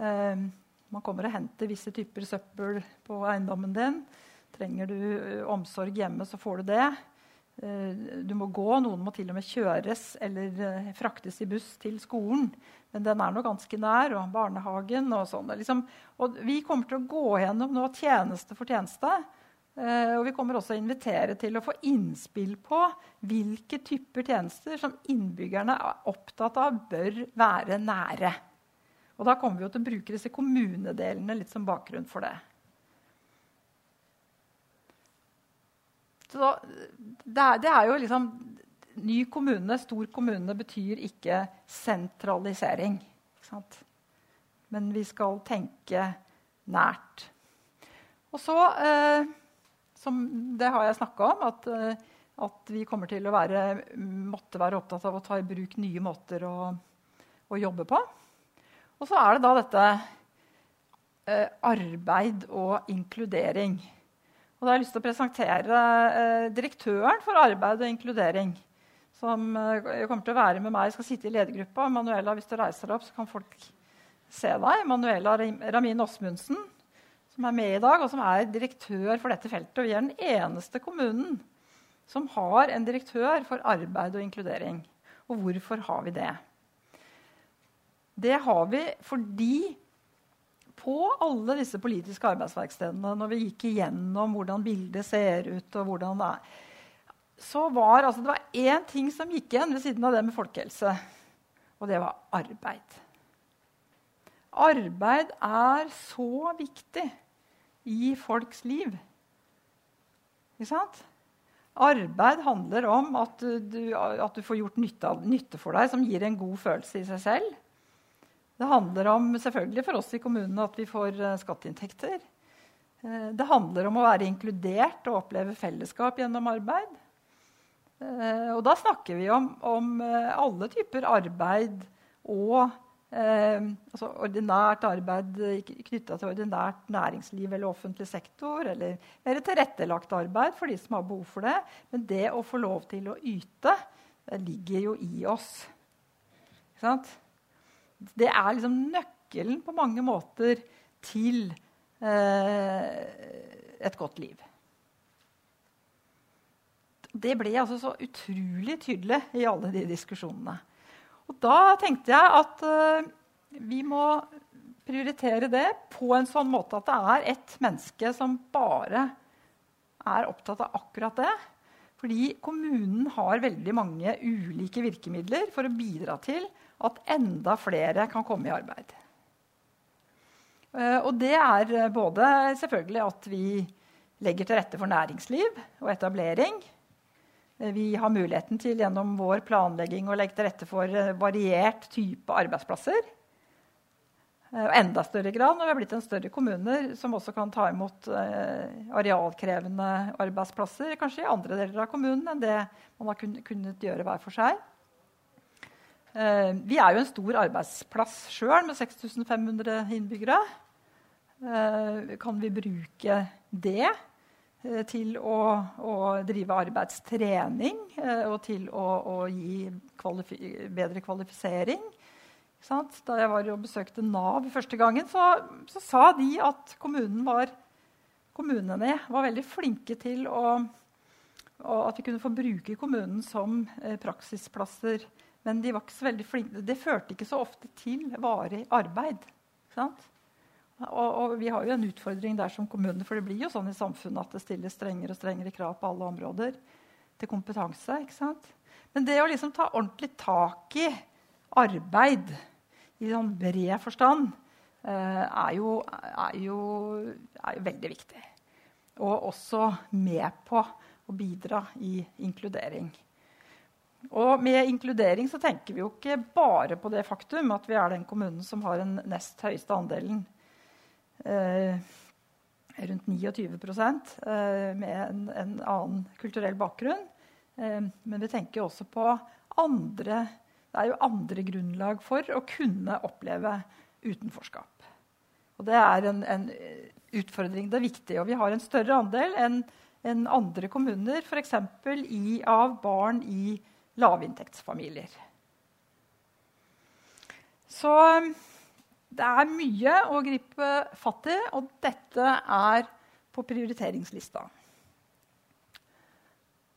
Eh, man kommer og henter visse typer søppel på eiendommen din. Trenger du omsorg hjemme, så får du det. Eh, du må gå, noen må til og med kjøres eller fraktes i buss til skolen. Men den er nå ganske nær, og barnehagen og sånn. Liksom, og vi kommer til å gå gjennom nå tjeneste for tjeneste. Og vi kommer også å invitere til å få innspill på hvilke typer tjenester som innbyggerne er opptatt av bør være nære. Og da kommer vi til å bruke disse kommunedelene litt som bakgrunn for det. Så det er, det er jo liksom Ny kommune, stor kommune, betyr ikke sentralisering. Ikke Men vi skal tenke nært. Og så, eh, som det har jeg snakka om, at, eh, at, vi kommer til å være, måtte være opptatt av å ta i bruk nye måter å, å jobbe på. Og så er det da dette eh, arbeid og inkludering. Og da har jeg lyst til å presentere eh, direktøren for arbeid og inkludering. Som eh, kommer til å være med meg, skal sitte i ledergruppa. Manuela, hvis du reiser deg opp, så kan folk se deg. Manuela Ramin Åsmundsen, som er med i dag, og som er direktør for dette feltet. Og vi er den eneste kommunen som har en direktør for arbeid og inkludering. Og hvorfor har vi det? Det har vi fordi på alle disse politiske arbeidsverkstedene, når vi gikk igjennom hvordan bildet ser ut, og hvordan det er, så var altså, det var én ting som gikk igjen ved siden av det med folkehelse, og det var arbeid. Arbeid er så viktig i folks liv. Ikke sant? Arbeid handler om at du, at du får gjort nytte, nytte for deg, som gir en god følelse i seg selv. Det handler om selvfølgelig for oss i kommunene at vi får uh, skatteinntekter. Uh, det handler om å være inkludert og oppleve fellesskap gjennom arbeid. Uh, og da snakker vi om, om alle typer arbeid og altså ordinært arbeid knytta til ordinært næringsliv eller offentlig sektor. Eller mer tilrettelagt arbeid for de som har behov for det. Men det å få lov til å yte, det ligger jo i oss. Det er liksom nøkkelen på mange måter til eh, et godt liv. Det ble altså så utrolig tydelig i alle de diskusjonene. Og da tenkte jeg at uh, vi må prioritere det på en sånn måte at det er ett menneske som bare er opptatt av akkurat det. Fordi kommunen har veldig mange ulike virkemidler for å bidra til at enda flere kan komme i arbeid. Eh, og det er både selvfølgelig at vi legger til rette for næringsliv og etablering. Eh, vi har muligheten til gjennom vår planlegging å legge til rette for variert type arbeidsplasser. Og enda større grad når vi har blitt en større kommune som også kan ta imot arealkrevende arbeidsplasser, kanskje i andre deler av kommunen enn det man har kunnet gjøre hver for seg. Eh, vi er jo en stor arbeidsplass sjøl med 6500 innbyggere. Eh, kan vi bruke det eh, til å, å drive arbeidstrening og til å, å gi kvalifi bedre kvalifisering? Da jeg var og besøkte Nav første gangen, så, så sa de at var, kommunene var veldig flinke til å At vi kunne få bruke kommunen som praksisplasser men de det førte ikke så ofte til varig arbeid. Og, og, vi har jo en utfordring der som kommune, for det blir jo sånn i samfunnet at det stilles strengere og strengere krav på alle områder til kompetanse. ikke sant? Men det å liksom ta ordentlig tak i arbeid i sånn bred forstand eh, er, jo, er, jo, er, jo, veldig viktig. Og også med på å bidra i inkludering. Og med inkludering så tenker vi jo ikke bare på det faktum at vi er den kommunen som har den nest høyeste andelen, rundt 29 eh, med en, en, annen kulturell bakgrunn. Eh, men vi tenker også på andre Det er jo andre grunnlag for å kunne oppleve utenforskap. Og det er en, en utfordring. Det er viktig. Og vi har en større andel enn en andre kommuner, f.eks. av barn i lavinntektsfamilier. Så det er mye å gripe fatt i, og dette er på prioriteringslista.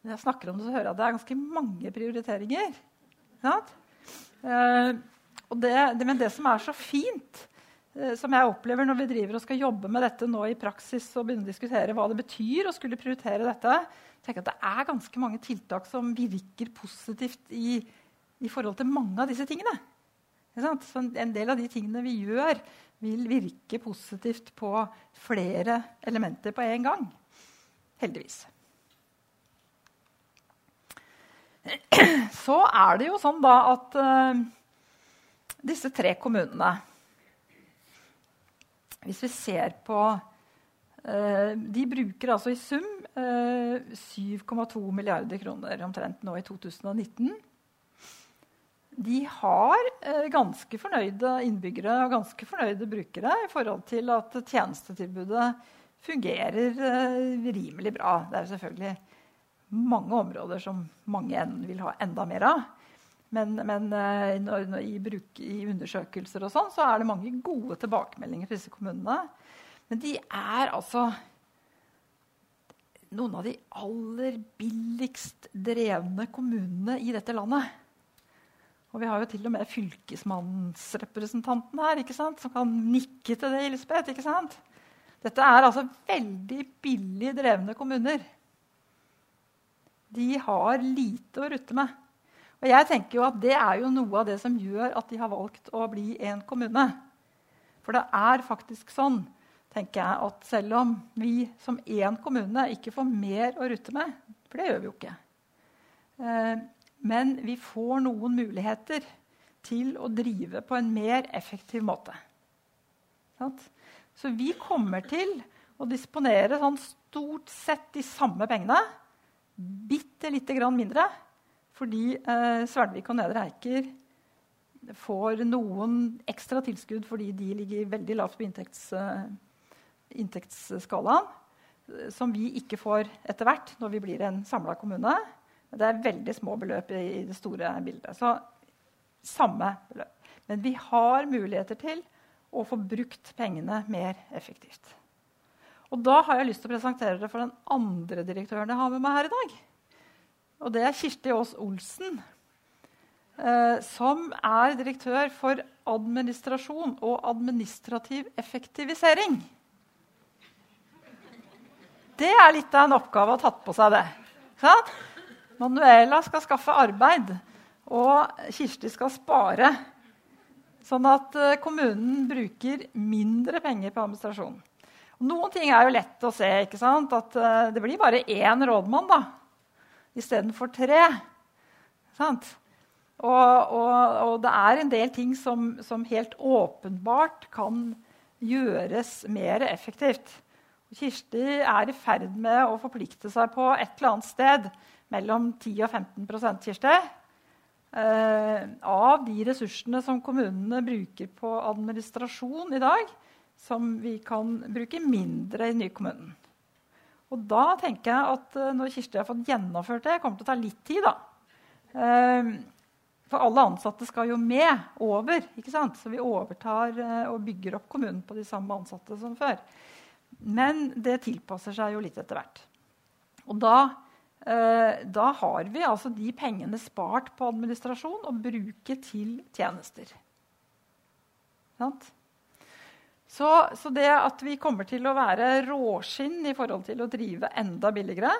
Når jeg snakker om det, så hører jeg at det er ganske mange prioriteringer. Eh, det, det, men det som er så fint, eh, som jeg opplever når vi driver og skal jobbe med dette nå i praksis og begynne å diskutere hva det betyr å skulle prioritere dette, tenker at det er ganske mange tiltak som virker positivt i, i forhold til mange av disse tingene. En del av de tingene vi gjør, vil virke positivt på flere elementer på en gang. Heldigvis. Så er det jo sånn da at uh, disse tre kommunene Hvis vi ser på uh, De bruker altså i sum 7,2 eh, milliarder kroner omtrent nå i 2019. De har eh, ganske fornøyde innbyggere og ganske fornøyde brukere i forhold til at tjenestetilbudet fungerer eh, rimelig bra. Det er selvfølgelig mange områder som mange vil ha enda mer av. Men, men når, når i, bruk, i, undersøkelser og sånn, så er det mange gode tilbakemeldinger til disse kommunene. Men de er altså noen av de aller billigst drevne kommunene i dette landet. Og vi har jo til og med fylkesmannsrepresentanten her ikke sant? som kan nikke til det. Elisabeth, ikke sant? Dette er altså veldig billig drevne kommuner. De har lite å rutte med. Og jeg tenker jo at Det er jo noe av det som gjør at de har valgt å bli en kommune. For det er faktisk sånn tenker jeg at selv om vi som én kommune ikke får mer å rutte med, for det gjør vi jo ikke eh, Men vi får noen muligheter til å drive på en mer effektiv måte. Så vi kommer til å disponere sånn stort sett de samme pengene. Bitte lite grann mindre. Fordi eh, Svelvik og Nedre Eiker får noen ekstra tilskudd fordi de ligger veldig lavt på inntekts, eh, inntektsskalaen, som vi ikke får etter hvert når vi blir en samla kommune. Det er veldig små beløp i det store bildet. Så samme beløp. Men vi har muligheter til å få brukt pengene mer effektivt. Og da har jeg lyst til å presentere det for den andre direktøren jeg har med meg her i dag. Og det er Kirsti Aas Olsen, eh, som er direktør for administrasjon og administrativ effektivisering. Det er litt av en oppgave å ha tatt på seg det. Sånn? Manuela skal skaffe arbeid, og Kirsti skal spare. Sånn at eh, kommunen bruker mindre penger på administrasjon. Noen ting er jo lett å se. ikke sant? At uh, det blir bare én rådmann da, istedenfor tre. Sant? Og, og, og, det er en del ting som, som helt åpenbart kan gjøres mer effektivt. Kirsti er i ferd med å forplikte seg på et eller annet sted mellom 10 og 15 Kirsti, eh, av de ressursene som kommunene bruker på administrasjon i dag, som vi kan bruke mindre i nykommunen. Og da tenker jeg at eh, når Kirsti har fått gjennomført det, kommer det til å ta litt tid. da. Eh, for alle ansatte skal jo med over. ikke sant? Så vi overtar og bygger opp kommunen på de samme ansatte som før. Men det tilpasser seg jo litt etter hvert. Og da, da har vi altså de pengene spart på administrasjon og bruke til tjenester. Så, så, det at vi kommer til å være råskinn i forhold til å drive enda billigere,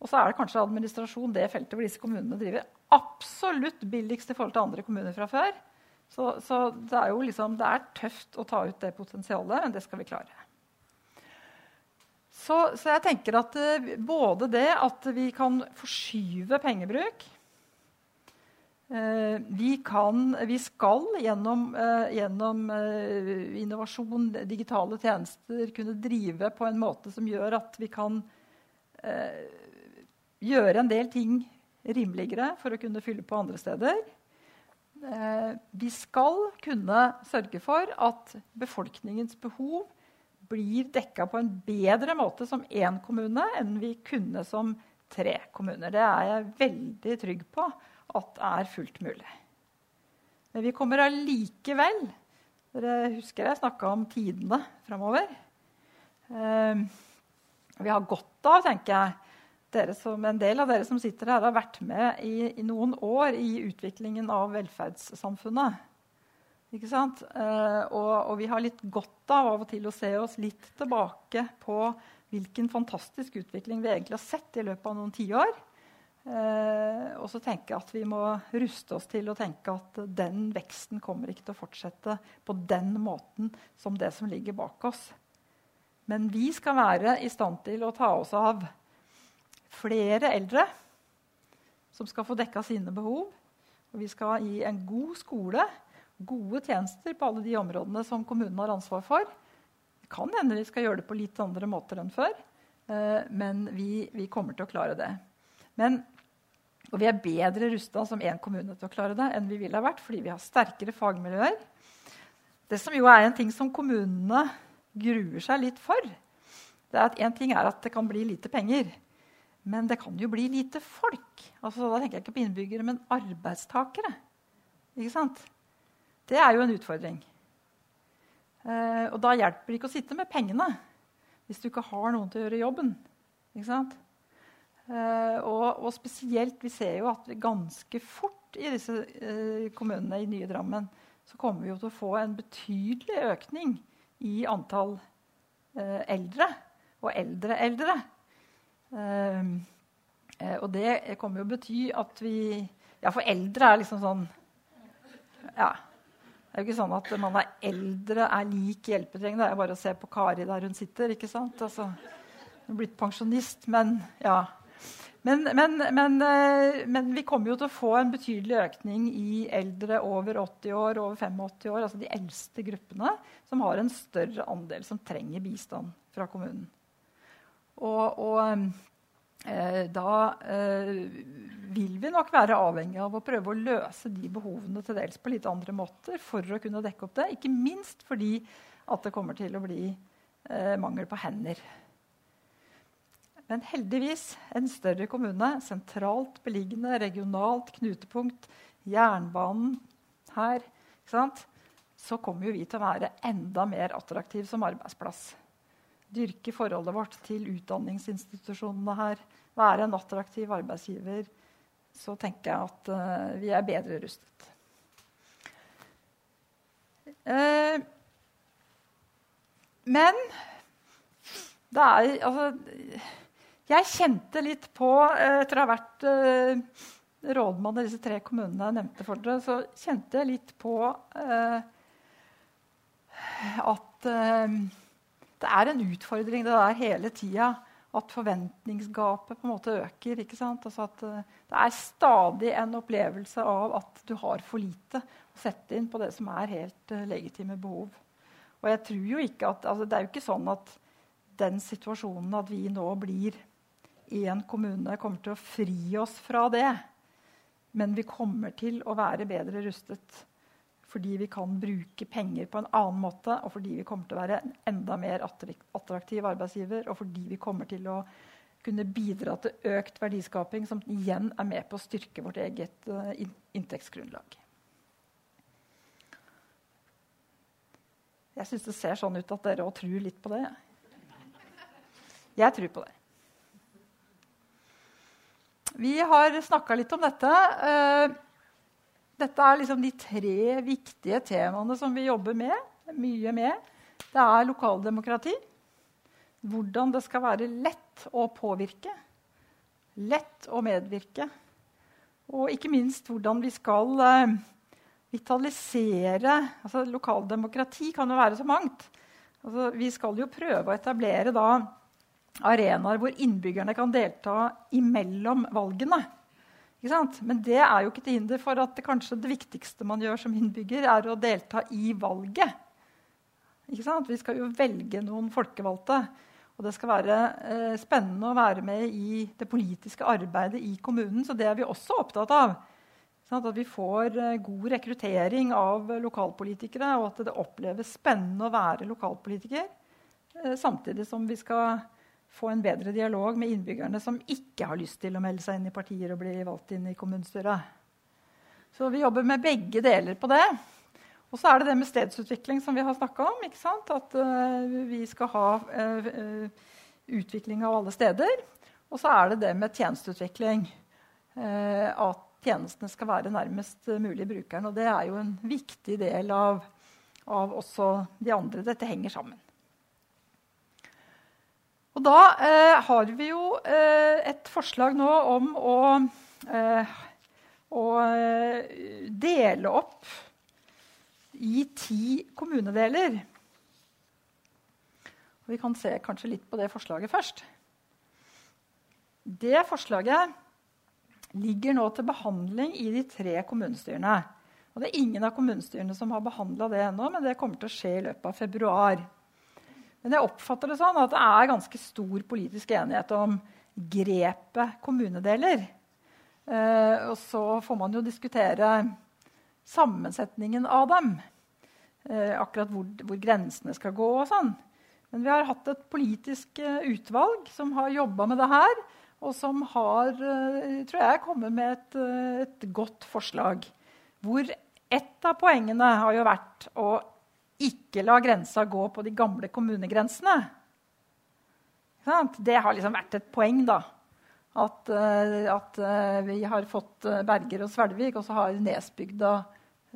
Og så er det kanskje administrasjon det feltet hvor disse kommunene driver absolutt billigst i forhold til andre kommuner fra før. Så, så det er jo liksom, det er tøft å ta ut det potensialet, men det skal vi klare. Så, så jeg tenker at uh, både det at vi kan forskyve pengebruk uh, vi, kan, vi, skal gjennom, uh, gjennom innovasjon, digitale tjenester, kunne drive på en måte som gjør at vi kan gjøre en del ting rimeligere for å kunne fylle på andre steder. Eh, vi skal kunne sørge for at befolkningens behov blir dekka på en bedre måte som én kommune enn vi kunne som tre kommuner. Det er jeg veldig trygg på at er fullt mulig. Men vi kommer allikevel Dere husker jeg snakka om tidene framover. Eh, vi har godt av, tenker jeg, som, en del av dere som sitter her, har vært med i, i noen år i utviklingen av velferdssamfunnet. Ikke sant? Eh, og, og, vi har litt godt av av og til å se oss litt tilbake på hvilken fantastisk utvikling vi egentlig har sett i løpet av noen tiår. Eh, og så tenke at vi må ruste oss til å tenke at den veksten kommer ikke til å fortsette på den måten som det som ligger bak oss. Men vi skal være i stand til å ta oss av flere eldre som skal få dekka sine behov. Og vi skal gi en god skole, gode tjenester på alle de områdene som kommunen har ansvar for. Det kan hende vi skal gjøre det på litt andre måter enn før, eh, men vi, vi, kommer til å klare det. Men, og vi er bedre rusta som én kommune til å klare det enn vi ville ha vært, fordi vi har sterkere fagmiljøer. Det som jo er en ting som kommunene gruer seg litt for, det er at én ting er at det kan bli lite penger. Men det kan jo bli lite folk. Altså, da tenker jeg ikke på innbyggere, men arbeidstakere. Ikke sant? Det er jo en utfordring. Eh, og da hjelper det ikke å sitte med pengene hvis du ikke har noen til å gjøre jobben. Eh, og, og, spesielt, vi ser jo at ganske fort i disse eh, kommunene i nye Drammen så kommer vi jo til å få en betydelig økning i antall eh, eldre og eldre eldre. Ehm, eh, og det kommer jo å bety at vi Ja, for eldre er liksom sånn Ja. Det er jo ikke sånn at man er eldre, er lik hjelpetrengende. Det er bare å se på Kari der hun sitter. ikke sant? Altså, hun er blitt pensjonist, men ja. Men, men, men, eh, men, vi kommer jo til å få en betydelig økning i eldre over 80 år, over 85 år, altså de eldste gruppene, som har en større andel som trenger bistand fra kommunen. Og, og eh, da eh, vil vi nok være avhengig av å prøve å løse de behovene til dels på litt andre måter for å kunne dekke opp det. Ikke minst fordi at det kommer til å bli eh, mangel på hender. Men heldigvis en større kommune, sentralt beliggende, regionalt knutepunkt, jernbanen her, så kommer vi til å være enda mer attraktiv som arbeidsplass dyrke forholdet vårt til utdanningsinstitusjonene her, være en attraktiv arbeidsgiver, så tenker jeg at uh, vi er bedre rustet. Uh, men det er altså Jeg kjente litt på, uh, etter å ha vært rådmann i disse tre kommunene jeg nevnte for dere, så kjente jeg litt på at det er en utfordring det der hele tida. At forventningsgapet på en måte øker. Altså at uh, det er stadig en opplevelse av at du har for lite å sette inn på det som er helt uh, legitime behov. Og jeg tror jo ikke at, altså Det er jo ikke sånn at den situasjonen at vi nå blir én kommune, kommer til å fri oss fra det. Men vi kommer til å være bedre rustet fordi vi kan bruke penger på en annen måte, og fordi vi kommer til å være en enda mer attraktiv arbeidsgiver, og fordi vi kommer til å kunne bidra til økt verdiskaping, som igjen er med på å styrke vårt eget uh, inntektsgrunnlag. Jeg syns det ser sånn ut at dere òg tror litt på det. Jeg tror på det. Vi har snakka litt om dette. Dette er liksom de tre viktige temaene som vi jobber med, mye med. Det er lokaldemokrati. Hvordan det skal være lett å påvirke. lett å medvirke. Og ikke minst hvordan vi skal eh, vitalisere altså Lokaldemokrati kan jo være så mangt. Altså, vi skal jo prøve å etablere da, arenaer hvor innbyggerne kan delta imellom valgene. Men det er jo ikke til hinder for at det kanskje det viktigste man gjør som innbygger, er å delta i valget. Vi skal jo velge noen folkevalgte. Og det skal være eh, spennende å være med i det politiske arbeidet i kommunen. Så det er vi også opptatt av. Sånn at vi får eh, god rekruttering av lokalpolitikere, og at det oppleves spennende å være lokalpolitiker. Eh, samtidig som vi skal få en bedre dialog med innbyggerne som ikke har lyst til å melde seg inn i partier og bli valgt inn i kommunestyret. Så vi jobber med begge deler på det. Og så er det det med stedsutvikling som vi har snakka om. At uh, vi skal ha uh, utvikling av alle steder. Og så er det det med tjenesteutvikling. Uh, at tjenestene skal være nærmest mulig brukeren. Og det er jo en viktig del av, av også de andre. Dette henger sammen. Og da har vi jo et forslag nå om å, å dele opp i ti kommunedeler. Og vi kan se kanskje litt på det forslaget først. Det forslaget ligger nå til behandling i de tre kommunestyrene. Og det er ingen av kommunestyrene som har behandla det ennå, men det kommer til å skje i løpet av februar. Men jeg oppfatter det sånn at det er ganske stor politisk enighet om grepet kommunedeler. Eh, og så får man jo diskutere sammensetningen av dem. Eh, akkurat hvor, hvor, grensene skal gå og sånn. Men vi har hatt et politisk eh, utvalg som har jobba med det her, og som har eh, tror jeg, kommet med et, eh, et, godt forslag. Hvor ett av poengene har jo vært å ikke la grensa gå på de gamle kommunegrensene. Det har liksom vært et poeng, da. At, eh, at vi har fått Berger og Svelvik, og så har Nesbygda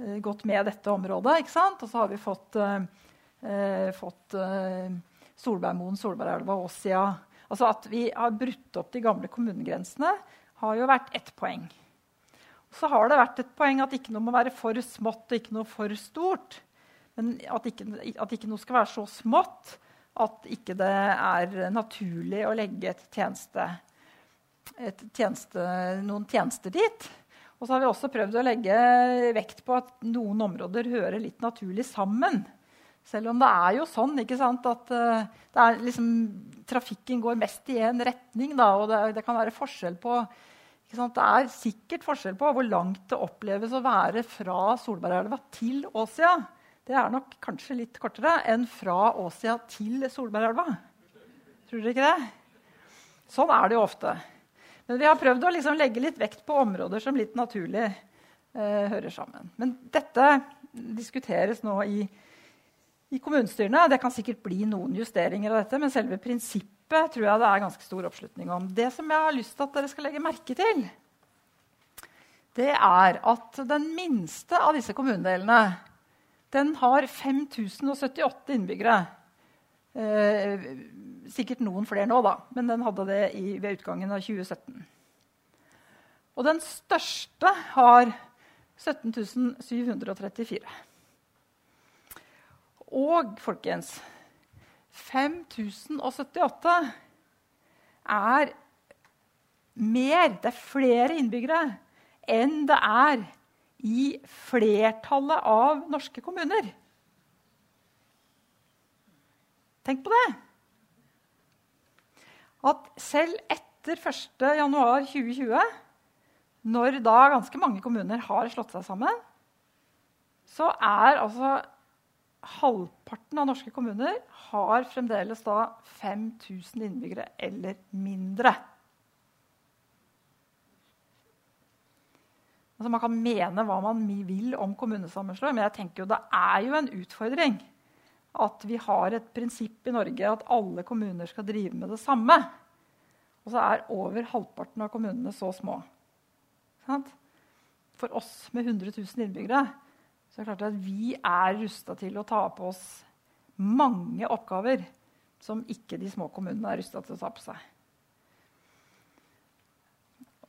Eh, gått med dette området. Og så har vi fått, eh, fått eh, Solbergmoen, Solbergelva og Åsia. Altså At vi har brutt opp de gamle kommunegrensene, har jo vært ett poeng. Og så har det vært et poeng at ikke noe må være for smått og ikke noe for stort. Men at ikke, at ikke noe skal være så smått at ikke det er naturlig å legge tjeneste, tjeneste, noen tjenester dit. Og så har vi også prøvd å legge vekt på at noen områder hører litt naturlig sammen. Selv om det er jo sånn sant, at uh, liksom, trafikken går mest i én retning. Da, og det, det, kan være forskjell på Det er sikkert forskjell på hvor langt det oppleves å være fra Solbergelva til Åsia. Det er nok kanskje litt kortere enn fra Åsia til Solbergelva. Tror dere ikke det? Sånn er det jo ofte. Men vi har prøvd å liksom legge litt vekt på områder som litt naturlig eh, hører sammen. Men dette diskuteres nå i, i kommunestyrene. Det kan sikkert bli noen justeringer av dette, men selve prinsippet tror jeg det er ganske stor oppslutning om. Det som jeg har lyst til at dere skal legge merke til, det er at den minste av disse kommunedelene den har 5078 innbyggere. Eh, sikkert noen flere nå, da, men den hadde det i, ved utgangen av 2017. Og den største har 17 734. Og folkens 5078 er mer, det er flere innbyggere enn det er i flertallet av norske kommuner. Tenk på det! At selv etter 1.1.2020, når da ganske mange kommuner har slått seg sammen, så er altså halvparten av norske kommuner har fremdeles da 5000 innbyggere eller mindre. Altså Man kan mene hva man vil om kommunesammenslåing, men jeg tenker jo det er jo en utfordring at vi har et prinsipp i Norge at alle kommuner skal drive med det samme. Og så er over halvparten av kommunene så små. For oss med 100 000 innbyggere så er det klart at vi er rusta til å ta på oss mange oppgaver som ikke de små kommunene er rusta til å ta på seg.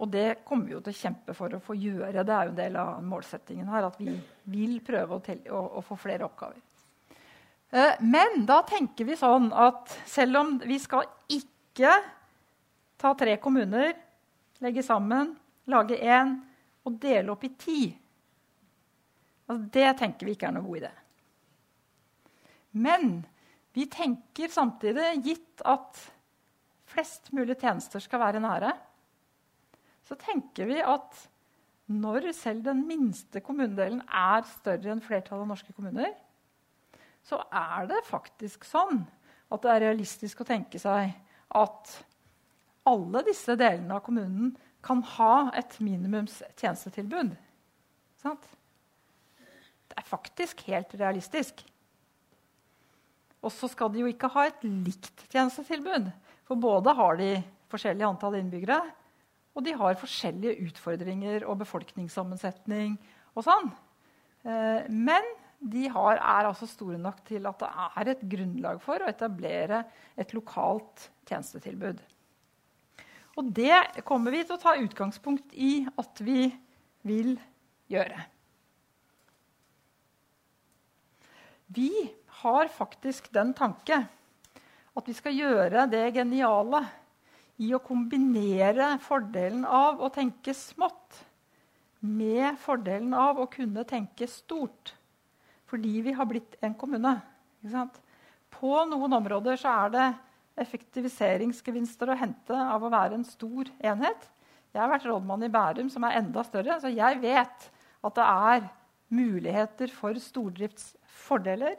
Og det kommer vi jo til å kjempe for å få gjøre. Det er jo en del av målsettingen her, at vi vil prøve å, telle, å, å få flere oppgaver. Eh, men da tenker vi sånn at selv om vi skal ikke ta tre kommuner, legge sammen, lage én og dele opp i ti altså Det tenker vi ikke er noen god idé. Men vi tenker samtidig, gitt at flest mulig tjenester skal være nære, så tenker vi at når selv den minste kommunedelen er større enn flertallet av norske kommuner, så er det faktisk sånn at det er realistisk å tenke seg at alle disse delene av kommunen kan ha et minimums tjenestetilbud. Sant? Det er faktisk helt realistisk. Og så skal de jo ikke ha et likt tjenestetilbud. For både har de forskjellig antall innbyggere, og de har forskjellige utfordringer og befolkningssammensetning og sånn. Eh, men de har, er altså store nok til at det er et grunnlag for å etablere et lokalt tjenestetilbud. Og det kommer vi til å ta utgangspunkt i at vi vil gjøre. Vi har faktisk den tanke at vi skal gjøre det geniale i å kombinere fordelen av å tenke smått med fordelen av å kunne tenke stort. Fordi vi har blitt en kommune. På noen områder så er det effektiviseringsgevinster å hente av å være en stor enhet. Jeg har vært rådmann i Bærum, som er enda større, så jeg vet at det er muligheter for stordriftsfordeler.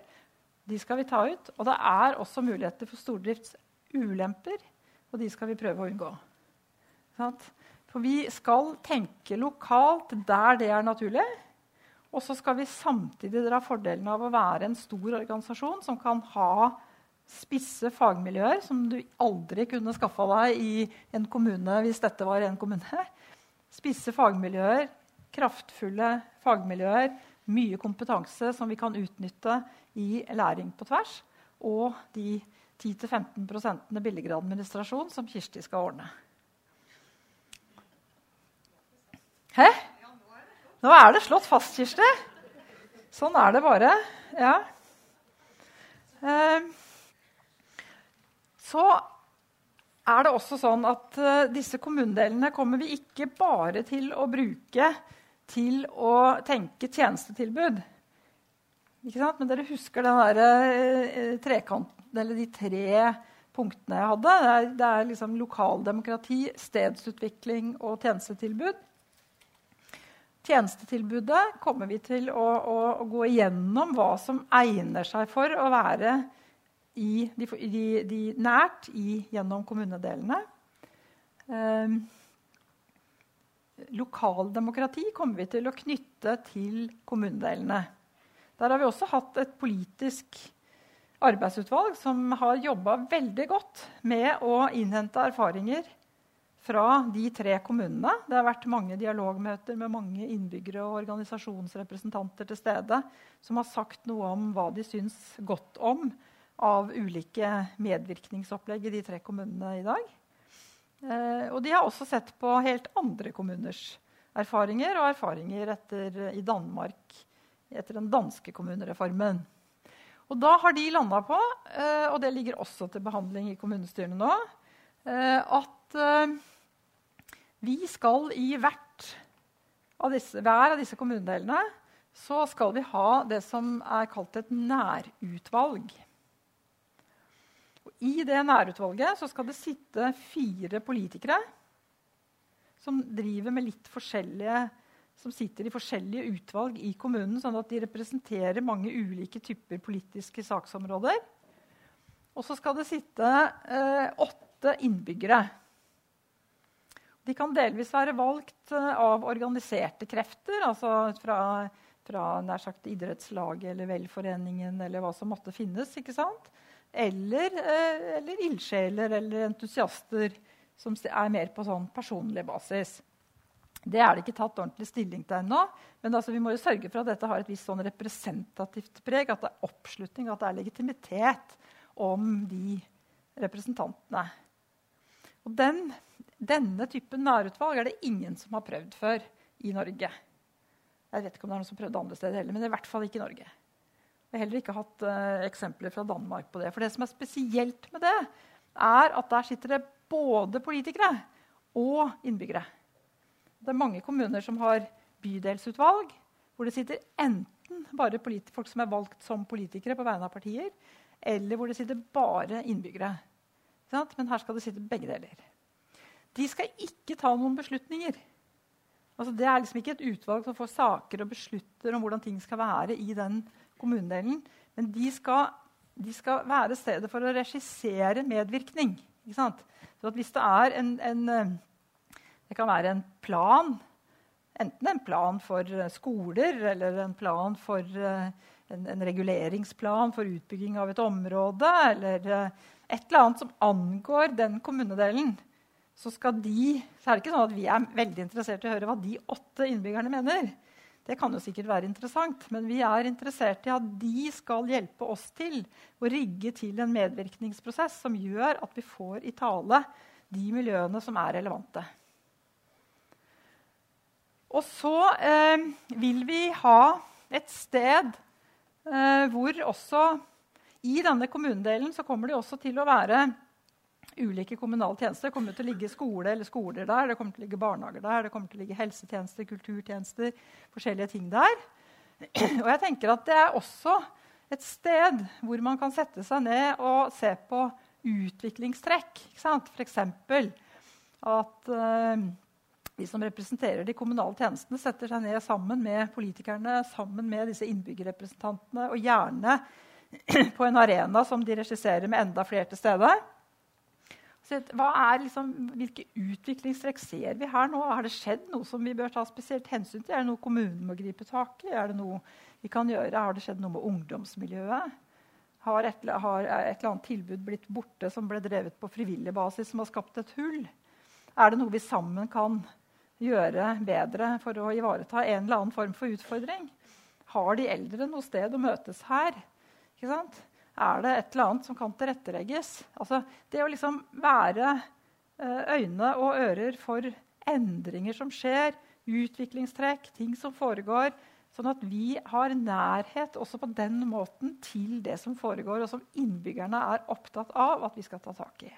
De skal vi ta ut. Og det er også muligheter for stordriftsulemper og de skal vi prøve å unngå. For vi skal tenke lokalt der det er naturlig. Og så skal vi samtidig dra fordelen av å være en stor organisasjon som kan ha spisse fagmiljøer som du aldri kunne skaffa deg i en kommune hvis dette var en kommune. Spisse fagmiljøer, kraftfulle fagmiljøer, mye kompetanse som vi kan utnytte i læring på tvers. Og de 10-15% billigere administrasjon som Kirsti skal ordne. Hæ? Nå er det slått fast, Kirsti. Sånn er det bare. Ja. Ehm, så er det også sånn at uh, disse kommunedelene kommer vi ikke bare til å bruke til å tenke tjenestetilbud. Men dere husker den der, uh, trekanten eller de tre punktene jeg hadde. Det er, det er liksom lokaldemokrati, stedsutvikling og tjenestetilbud. Tjenestetilbudet kommer vi til å, å, å, gå igjennom hva som egner seg for å være i, de, de, de nært i, gjennom kommunedelene. Eh, lokaldemokrati kommer vi til å knytte til kommunedelene. Der har vi også hatt et politisk arbeidsutvalg som har jobba veldig godt med å innhente erfaringer fra de tre kommunene. Det har vært mange dialogmøter med mange innbyggere og organisasjonsrepresentanter til stede som har sagt noe om hva de syns godt om av ulike medvirkningsopplegg i de tre kommunene i dag. Eh, og de har også sett på helt andre kommuners erfaringer og erfaringer etter, i Danmark etter den danske kommunereformen. Og da har de landa på, eh, og det ligger også til behandling i kommunestyrene nå, eh, at eh, vi skal i av disse, hver av disse kommunedelene så skal vi ha det som er kalt et nærutvalg. Og I det nærutvalget så skal det sitte fire politikere som driver med litt forskjellige som sitter i forskjellige utvalg i kommunen, sånn at de representerer mange ulike typer politiske saksområder. Og så skal det sitte eh, åtte innbyggere. De kan delvis være valgt eh, av organiserte krefter, altså fra, fra nær sagt idrettslaget eller velforeningen eller hva som måtte finnes. ikke sant? Eller, eh, eller ildsjeler eller entusiaster som er mer på sånn personlig basis. Det er det ikke tatt ordentlig stilling til ennå. Men altså, vi må jo sørge for at dette har et visst sånn representativt preg. At det er oppslutning, at det er legitimitet om de representantene. Og den, denne typen nærutvalg er det ingen som har prøvd før i Norge. Jeg vet ikke om det er noen som prøvde andre steder heller, men i hvert fall ikke i Norge. Jeg har heller ikke hatt uh, eksempler fra Danmark på det. For det som er spesielt med det, er at der sitter det både politikere og innbyggere. Det er mange kommuner som har bydelsutvalg, hvor det sitter enten bare folk som er valgt som politikere på vegne av partier, eller hvor det sitter bare innbyggere. Men her skal det sitte begge deler. De skal ikke ta noen beslutninger. Altså, det er liksom ikke et utvalg som får saker og beslutter om hvordan ting skal være i den kommunedelen. Men de skal, de skal være stedet for å regissere medvirkning. Så hvis det er en, en, Det kan være en plan. Enten en plan for skoler eller en plan for en, en reguleringsplan for utbygging av et område, eller et eller annet som angår den kommunedelen så, de, så, er det ikke sånn at vi er veldig interessert i å høre hva de åtte innbyggerne mener. Det kan jo sikkert være interessant, men vi er interessert i at de skal hjelpe oss til å rigge til en medvirkningsprosess som gjør at vi får i tale de miljøene som er relevante. Og så eh, vil vi ha et sted eh, hvor også I denne kommunedelen så kommer det også til å være ulike kommunale tjenester. Det kommer til å ligge skole eller skoler der, det kommer til å ligge barnehager der, det kommer til å ligge helsetjenester, kulturtjenester, forskjellige ting der. Og jeg tenker at det er også et sted hvor man kan sette seg ned og se på utviklingstrekk. F.eks. at uh, de som representerer de kommunale tjenestene, setter seg ned sammen med politikerne, sammen med disse innbyggerrepresentantene, og gjerne på en arena som de regisserer med enda flere til stede. Liksom, hvilke utviklingstrekk ser vi her nå? Har det skjedd noe som vi bør ta spesielt hensyn til? Er det noe kommunen må gripe tak i? Er det noe vi kan gjøre? Har det skjedd noe med ungdomsmiljøet? Har et, har et eller annet tilbud blitt borte som ble drevet på frivillig basis, som har skapt et hull? Er det noe vi sammen kan gjøre bedre for å ivareta en eller annen form for utfordring? Har de eldre noe sted å møtes her? Er det et eller annet som kan tilrettelegges. Altså, det å liksom være eh, øyne og ører for endringer som skjer, utviklingstrekk, ting som foregår, sånn at vi har nærhet også på den måten til det som foregår, og som innbyggerne er opptatt av at vi skal ta tak i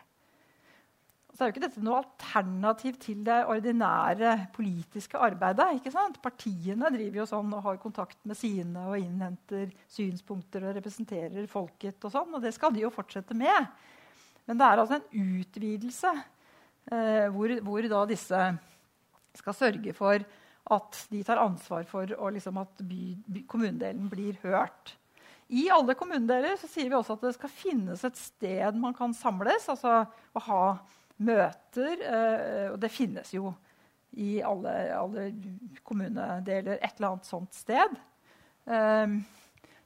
så er jo ikke dette noe alternativ til det ordinære politiske arbeidet. ikke sant? Partiene driver jo sånn og har kontakt med sine og innhenter synspunkter og representerer folket. Og sånn, og det skal de jo fortsette med. Men det er altså en utvidelse eh, hvor, hvor, da disse skal sørge for at de tar ansvar for og liksom, at by, by, kommunedelen blir hørt. I alle kommunedeler så sier vi også at det skal finnes et sted man kan samles. altså å ha møter. Eh, og det finnes jo i alle, alle, kommunedeler et eller annet sånt sted. Eh,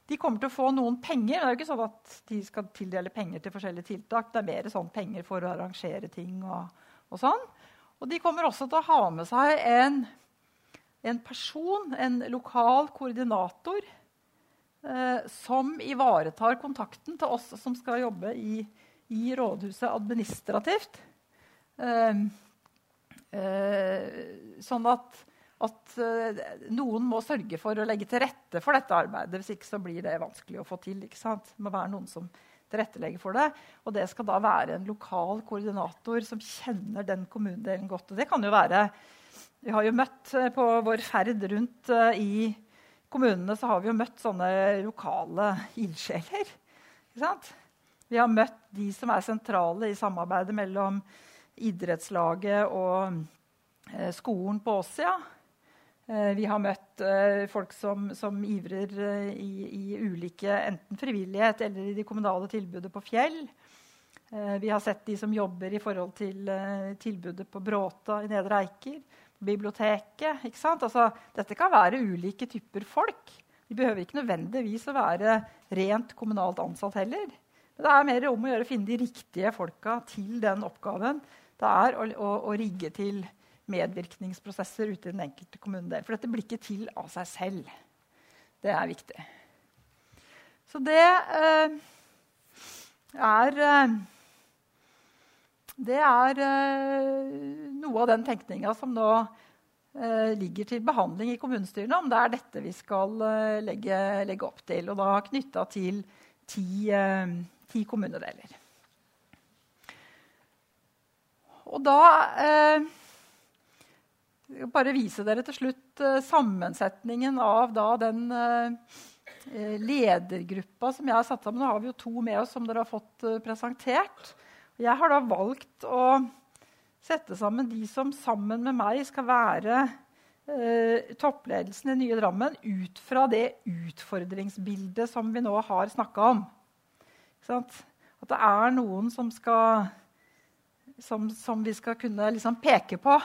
de kommer til å få noen penger. Det er jo ikke sånn at de skal tildele penger til forskjellige tiltak. Det er mer sånn penger for å arrangere ting og, og sånn. Og de kommer også til å ha med seg en, en person, en lokal koordinator, eh, som ivaretar kontakten til oss som skal jobbe i, i rådhuset administrativt. Ehm, eh, sånn at, at eh, noen må sørge for å legge til rette for dette arbeidet. Hvis ikke så blir det vanskelig å få til. Det må være noen som tilrettelegger for det. Og det skal da være en lokal koordinator som kjenner den kommunedelen godt. Og det kan jo være Vi har jo møtt eh, på vår ferd rundt i kommunene så har vi jo møtt sånne lokale ildsjeler. Vi har møtt de som er sentrale i samarbeidet mellom idrettslaget og eh, skolen på Åsia. Eh, vi har møtt eh, folk som, som ivrer i, i, ulike enten frivillighet eller i de kommunale tilbudet på Fjell. Vi har sett de som jobber i forhold til tilbudet på Bråta i Nedre Eiker. Biblioteket. ikke sant? Altså, dette kan være ulike typer folk. De behøver ikke nødvendigvis å være rent kommunalt ansatt heller. Men det er mer om å gjøre å finne de riktige folka til den oppgaven det er å, å, å, rigge til medvirkningsprosesser ute i den enkelte kommunedel. For dette blir ikke til av seg selv. Det er viktig. Så det eh, er eh, det er eh, noe av den tenkninga som nå eh, ligger til behandling i kommunestyrene, om det er dette vi skal uh, legge, legge, opp til. Og da knytta til ti, ti, kommunedeler. Og da jeg vil bare vise dere til slutt sammensetningen av da, den ledergruppa som jeg har satt sammen. Nå har vi jo to med oss som dere har fått presentert. Jeg har da valgt å sette sammen de som sammen med meg skal være eh, toppledelsen i Nye Drammen ut fra det utfordringsbildet som vi nå har snakka om. At det er noen som, skal, som, som vi skal kunne liksom peke på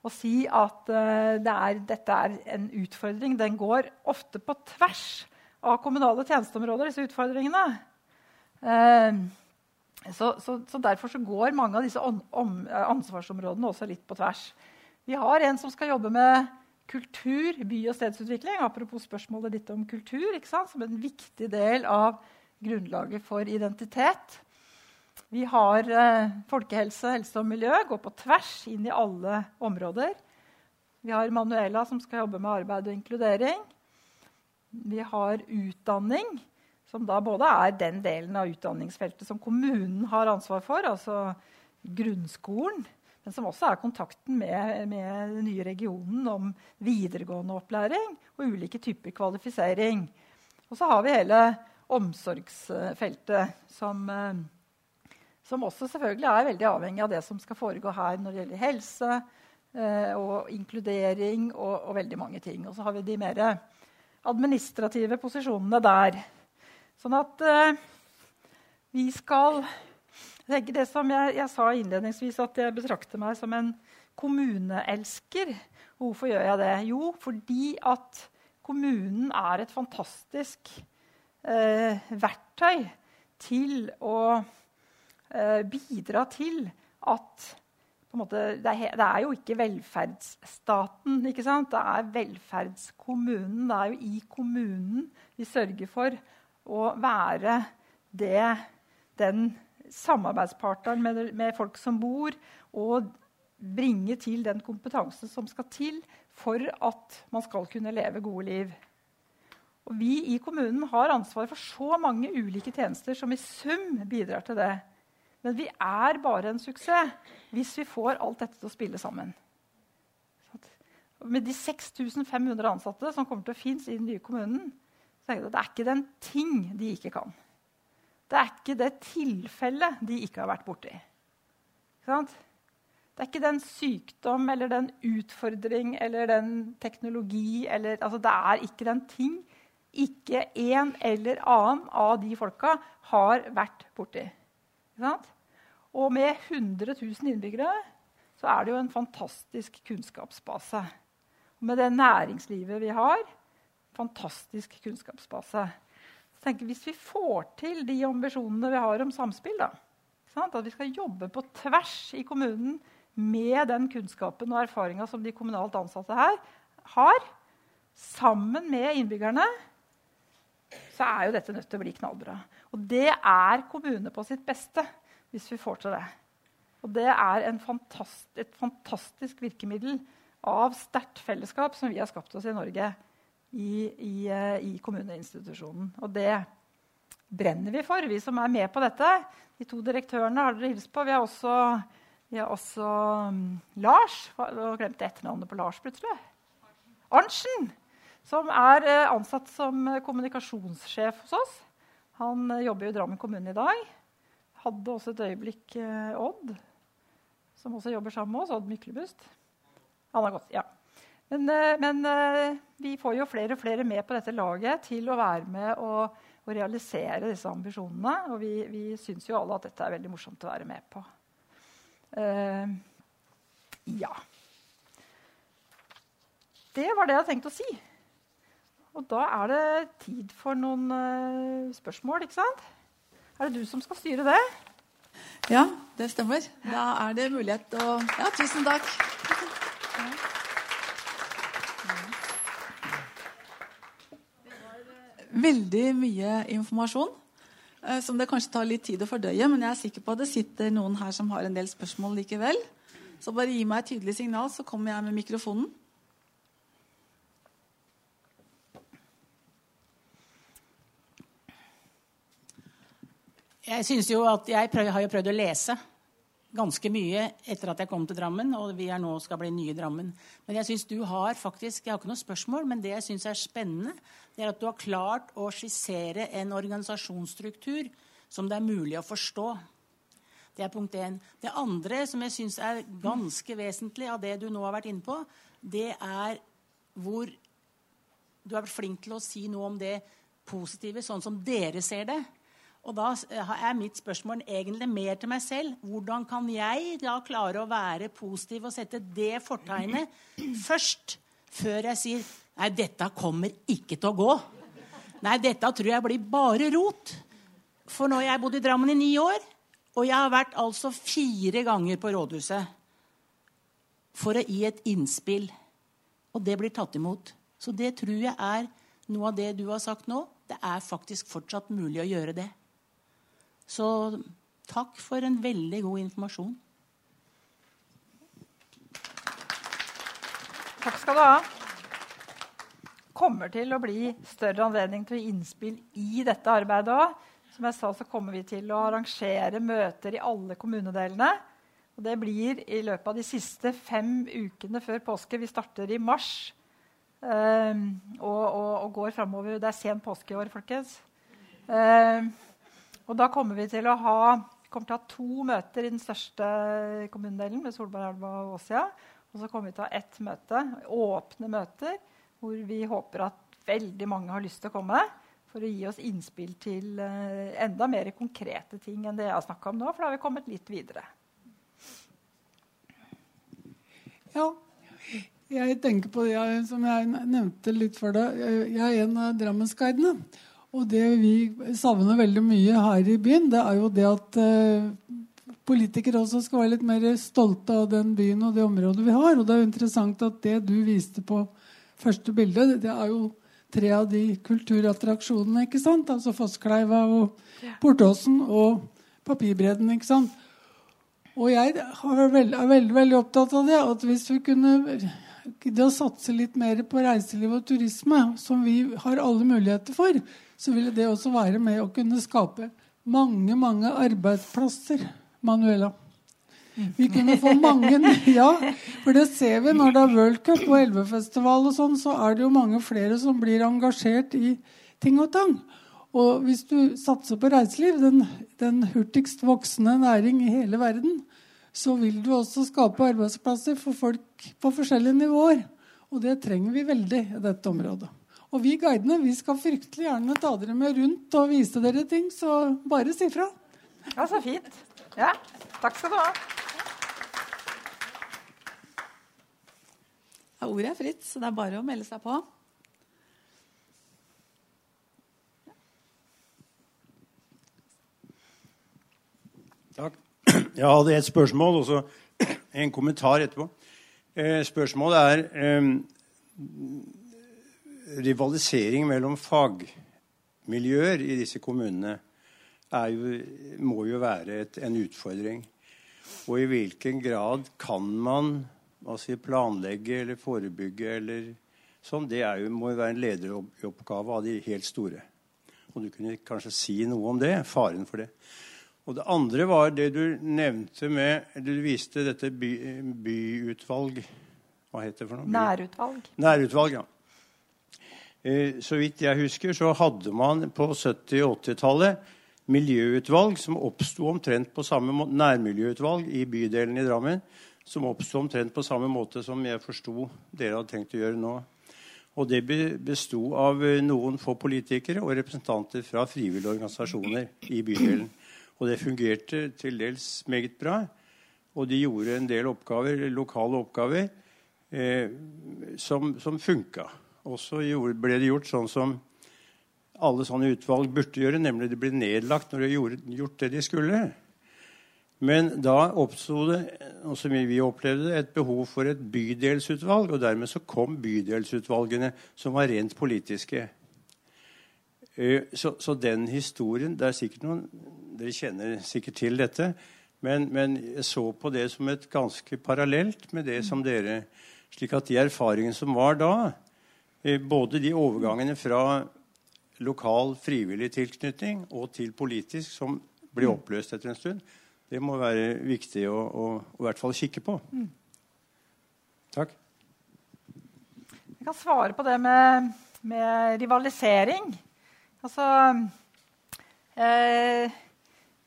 og si at uh, det er, dette er en utfordring. Den går ofte på tvers av kommunale tjenesteområder, disse utfordringene. Uh, så, så, så, Derfor så går mange av disse om, ansvarsområdene også litt på tvers. Vi har en som skal jobbe med kultur, by- og stedsutvikling. Apropos spørsmålet ditt om kultur, som en viktig del av grunnlaget for identitet. Vi har eh, folkehelse, helse og miljø, går på tvers inn i alle områder. Vi har Manuela, som skal jobbe med arbeid og inkludering. Vi har utdanning, som da både er den delen av utdanningsfeltet som kommunen har ansvar for, altså grunnskolen, men som også er kontakten med, med den nye regionen om videregående opplæring og ulike typer kvalifisering. Og så har vi hele omsorgsfeltet, som, eh, som også selvfølgelig er veldig avhengig av det som skal foregå her når det gjelder helse eh, og inkludering og, og veldig mange ting. Og så har vi de mer administrative posisjonene der. Sånn at eh, vi skal tenke det som jeg, jeg, sa innledningsvis, at jeg betrakter meg som en kommuneelsker. Hvorfor gjør jeg det? Jo, fordi at kommunen er et fantastisk eh, verktøy til å bidra til at Måte, det, er, det, er, jo ikke velferdsstaten. Ikke sant? Det er velferdskommunen. Det er jo i kommunen vi sørger for å være det, den samarbeidspartneren med, med, folk som bor, og bringe til den kompetansen som skal til for at man skal kunne leve gode liv. Og vi i kommunen har ansvar for så mange ulike tjenester som i sum bidrar til det. Men vi er bare en suksess hvis vi får alt dette til å spille sammen. Med de 6500 ansatte som kommer til å finnes i den nye kommunen, det er ikke den ting de ikke kan. Det er ikke det tilfellet de ikke har vært borti. Det er ikke den sykdom eller den utfordring eller den teknologi eller, altså Det er ikke den ting ikke en eller annen av de folka har vært borti. Og med 100 000 innbyggere så er det jo en fantastisk kunnskapsbase. Og med det næringslivet vi har, fantastisk kunnskapsbase. Så tenker Hvis vi får til de ambisjonene vi har om samspill, da, at vi skal jobbe på tvers i kommunen med den kunnskapen og erfaringa som de kommunalt ansatte her har, sammen med innbyggerne, så er jo dette nødt til å bli knallbra. Og det er kommune på sitt beste hvis vi får til det. Og det er fantast, et fantastisk virkemiddel av sterkt fellesskap som vi har skapt oss i Norge i, i, eh, i kommuneinstitusjonen. Og det brenner vi for, vi som er med på dette. De to direktørene har dere hilst på. Vi har også, vi har også um, Lars. Jeg glemte etternavnet på Lars plutselig. Arntzen. Som er uh, ansatt som kommunikasjonssjef hos oss. Han uh, jobber jo i Drammen kommune i dag. Hadde også et øyeblikk uh, Odd, som også jobber sammen med oss. Odd Myklebust. Han har gått, ja. Men, eh, men, eh, vi får jo flere og flere med på dette laget til å være med og, og realisere disse ambisjonene. Og vi, vi syns jo alle at dette er veldig morsomt å være med på. Ja. Det var det jeg hadde tenkt å si. Og da er det tid for noen uh, spørsmål, ikke sant? Er det du som skal styre det? Ja, det stemmer. Da er det mulighet å Ja, tusen takk. veldig mye informasjon. eh, som det kanskje tar litt tid å fordøye. Men jeg er sikker på at det sitter noen her som har en del spørsmål likevel. Så bare gi meg et tydelig signal, så kommer jeg med mikrofonen. Jeg synes jo at jeg prøv, har jo prøvd å lese ganske mye etter at jeg kom til Drammen, og vi er nå skal bli nye Drammen. Men jeg synes du har faktisk, jeg har ikke noe spørsmål, men det jeg syns er spennende, det er at du har klart å skissere en organisasjonsstruktur som det er mulig å forstå. Det er punkt én. Det andre som jeg syns er ganske vesentlig av det du nå har vært inne på, det er hvor du har vært flink til å si noe om det positive, sånn som dere ser det. Og da er mitt spørsmål egentlig mer til meg selv. Hvordan kan jeg da klare å være positiv og sette det fortegnet først, før jeg sier Nei, dette kommer ikke til å gå. Nei, dette tror jeg blir bare rot. For nå har jeg bodd i Drammen i ni år, og jeg har vært altså fire ganger på rådhuset for å gi et innspill. Og det blir tatt imot. Så det tror jeg er noe av det du har sagt nå. Det er faktisk fortsatt mulig å gjøre det. Så takk for en veldig god informasjon. Takk skal du ha. kommer til å bli større anledning til å gi innspill i dette arbeidet òg. Som jeg sa, så kommer vi til å arrangere møter i alle kommunedelene. Og det blir i løpet av de siste fem ukene før påske. Vi starter i mars um, og, og, og, går framover. Det er sen påske i år, folkens. Um, og da kommer vi til å ha, til å ha to møter i den største kommunedelen, med Solbergelva og Åsia. Og så kommer vi til å ha ett møte, åpne møter, hvor vi håper at veldig mange har lyst til å komme. For å gi oss innspill til uh, enda mer konkrete ting enn det jeg har snakka om nå. For da har vi kommet litt videre. Ja, jeg tenker på det som jeg nevnte litt før. Da. Jeg er en av Drammensguidene. Og det vi savner veldig mye her i byen, det er jo det at uh, politikere også skal være litt mer stolte av den byen og det området vi har. Og det er jo interessant at det du viste på første bilde, det er jo tre av de kulturattraksjonene. ikke sant? Altså Fosskleiva og Portåsen og Papirbredden. ikke sant? Og jeg er veldig, er veldig, veldig opptatt av det. At hvis vi kunne det å satse litt mer på reiseliv og turisme, som vi har alle muligheter for, så ville det også være med å kunne skape mange, mange arbeidsplasser. Manuela. Vi kunne få mange Ja, for det ser vi når det er World Cup og Elvefestival og sånn, så er det jo mange flere som blir engasjert i ting og tang. Og hvis du satser på reiseliv, den, den hurtigst voksende næring i hele verden, så vil du også skape arbeidsplasser for folk på forskjellige nivåer. Og det trenger vi veldig i dette området. Og vi guidene vi skal fryktelig gjerne ta dere med rundt og vise dere ting, så bare si fra. Ja, så fint. Ja, takk skal du ha. Ja, ordet er fritt, så det er bare å melde seg på. Takk. Jeg hadde et spørsmål og en kommentar etterpå. Eh, spørsmålet er eh, rivalisering mellom fagmiljøer i disse kommunene jo, må jo være et, en utfordring. Og i hvilken grad kan man si, planlegge eller forebygge eller sånn, det jo, må jo være en lederoppgave av de helt store. Og du kunne kanskje si noe om det, faren for det. Og det andre var det du nevnte med Du viste dette by, byutvalg Hva heter det for noe? Nærutvalg. Nærutvalg, ja. Eh, så vidt jeg husker, så hadde man på 70- og 80-tallet miljøutvalg som oppsto omtrent på samme måte, nærmiljøutvalg i bydelen i Drammen som oppsto omtrent på samme måte som jeg forsto dere hadde tenkt å gjøre nå. Og det besto av eh, noen få politikere og representanter fra frivillige organisasjoner i bydelen. Og det fungerte til dels meget bra. Og de gjorde en del oppgaver, lokale oppgaver eh, som, som funka. Og så ble det gjort sånn som alle sånne utvalg burde gjøre, nemlig det ble nedlagt når de gjorde gjort det de skulle. Men da oppsto det og som vi opplevde et behov for et bydelsutvalg. Og dermed så kom bydelsutvalgene, som var rent politiske. Eh, så, så, den historien det er sikkert noen, Dere kjenner sikkert til dette. Men, men, jeg så på det som et ganske parallelt med det som dere Slik at de erfaringene som var da, eh, både de overgangene fra lokal frivillig tilknytning og til politisk, som blir mm. oppløst etter en stund, det må være viktig å, å, å i hvert fall kikke på. Mm. Takk. Jeg kan svare på det med, med rivalisering. Altså eh,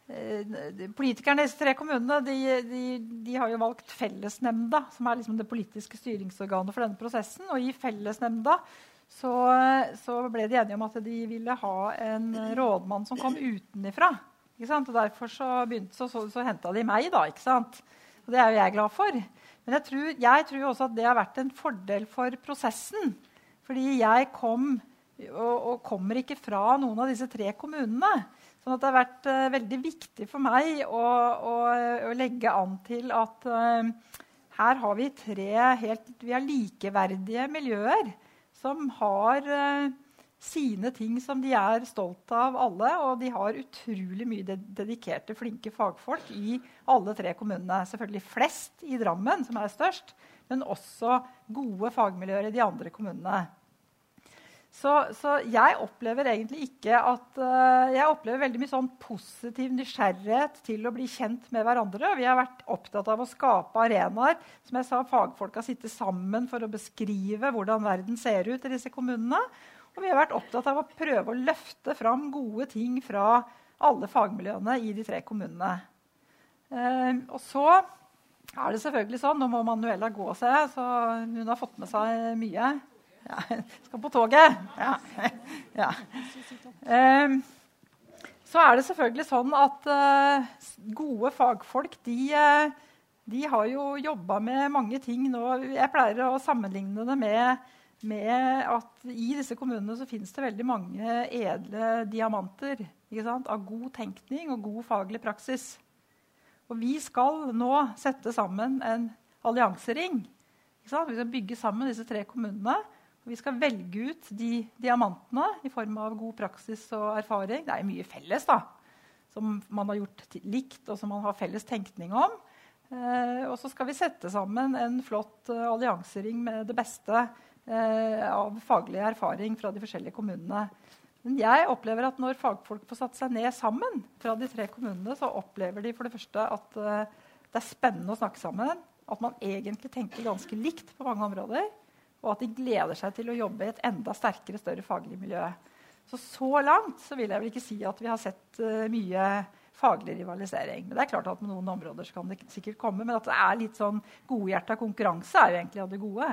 eh, Politikerne i disse tre kommunene de, de, de, har jo valgt fellesnemnda, som er liksom det politiske styringsorganet for denne prosessen. Og i fellesnemnda så, så, ble de enige om at de ville ha en rådmann som kom utenifra. Og derfor så, begynte, så, så, så henta de meg, da. ikke sant? Og det er jo jeg glad for. Men jeg tror, jeg tror også at det har vært en fordel for prosessen. Fordi jeg kom og, og, kommer ikke fra noen av disse tre kommunene. Sånn det har vært uh, veldig viktig for meg å, å, å legge an til at uh, her har vi tre helt vi har likeverdige miljøer som har uh, sine ting som de er stolt av, alle. Og de har utrolig mye dedikerte, flinke fagfolk i alle tre kommunene. Selvfølgelig flest i Drammen, som er størst, men også gode fagmiljøer i de andre kommunene. Så, så, jeg opplever egentlig ikke at uh, Jeg opplever veldig mye sånn positiv nysgjerrighet til å bli kjent med hverandre. Vi har vært opptatt av å skape arenaer. Som jeg sa, Fagfolka sitter sammen for å beskrive hvordan verden ser ut i disse kommunene. Og vi har vært opptatt av å prøve å løfte fram gode ting fra alle fagmiljøene i de tre kommunene. Uh, og så er det selvfølgelig sånn Nå må Manuela gå, seg, så hun har fått med seg mye. Ja, skal på toget. Ja. ja. Um, så er det selvfølgelig sånn at uh, gode fagfolk de, uh, de har jo jobba med mange ting nå. Jeg pleier å sammenligne det med, med at i disse kommunene så finnes det veldig mange edle diamanter av god tenkning og god faglig praksis. Og vi skal nå sette sammen en alliansering. Vi skal bygge sammen disse tre kommunene. Vi skal velge ut de diamantene i form av god praksis og erfaring. Det er mye felles da, som man har gjort likt, og som man har felles tenkning om. Eh, og så skal vi sette sammen en flott eh, alliansering med det beste eh, av faglig erfaring fra de forskjellige kommunene. Men jeg opplever at når fagfolk får satt seg ned sammen fra de tre kommunene, så opplever de for det første at uh, det er spennende å snakke sammen. At man egentlig tenker ganske likt på mange områder og at de gleder seg til å jobbe i et enda sterkere, større faglig miljø. Så så langt så vil jeg vel ikke si at vi har sett uh, mye faglig rivalisering. Men det er klart at På noen områder kan det sikkert komme, men at det er litt sånn godhjerta konkurranse, er jo egentlig av det gode.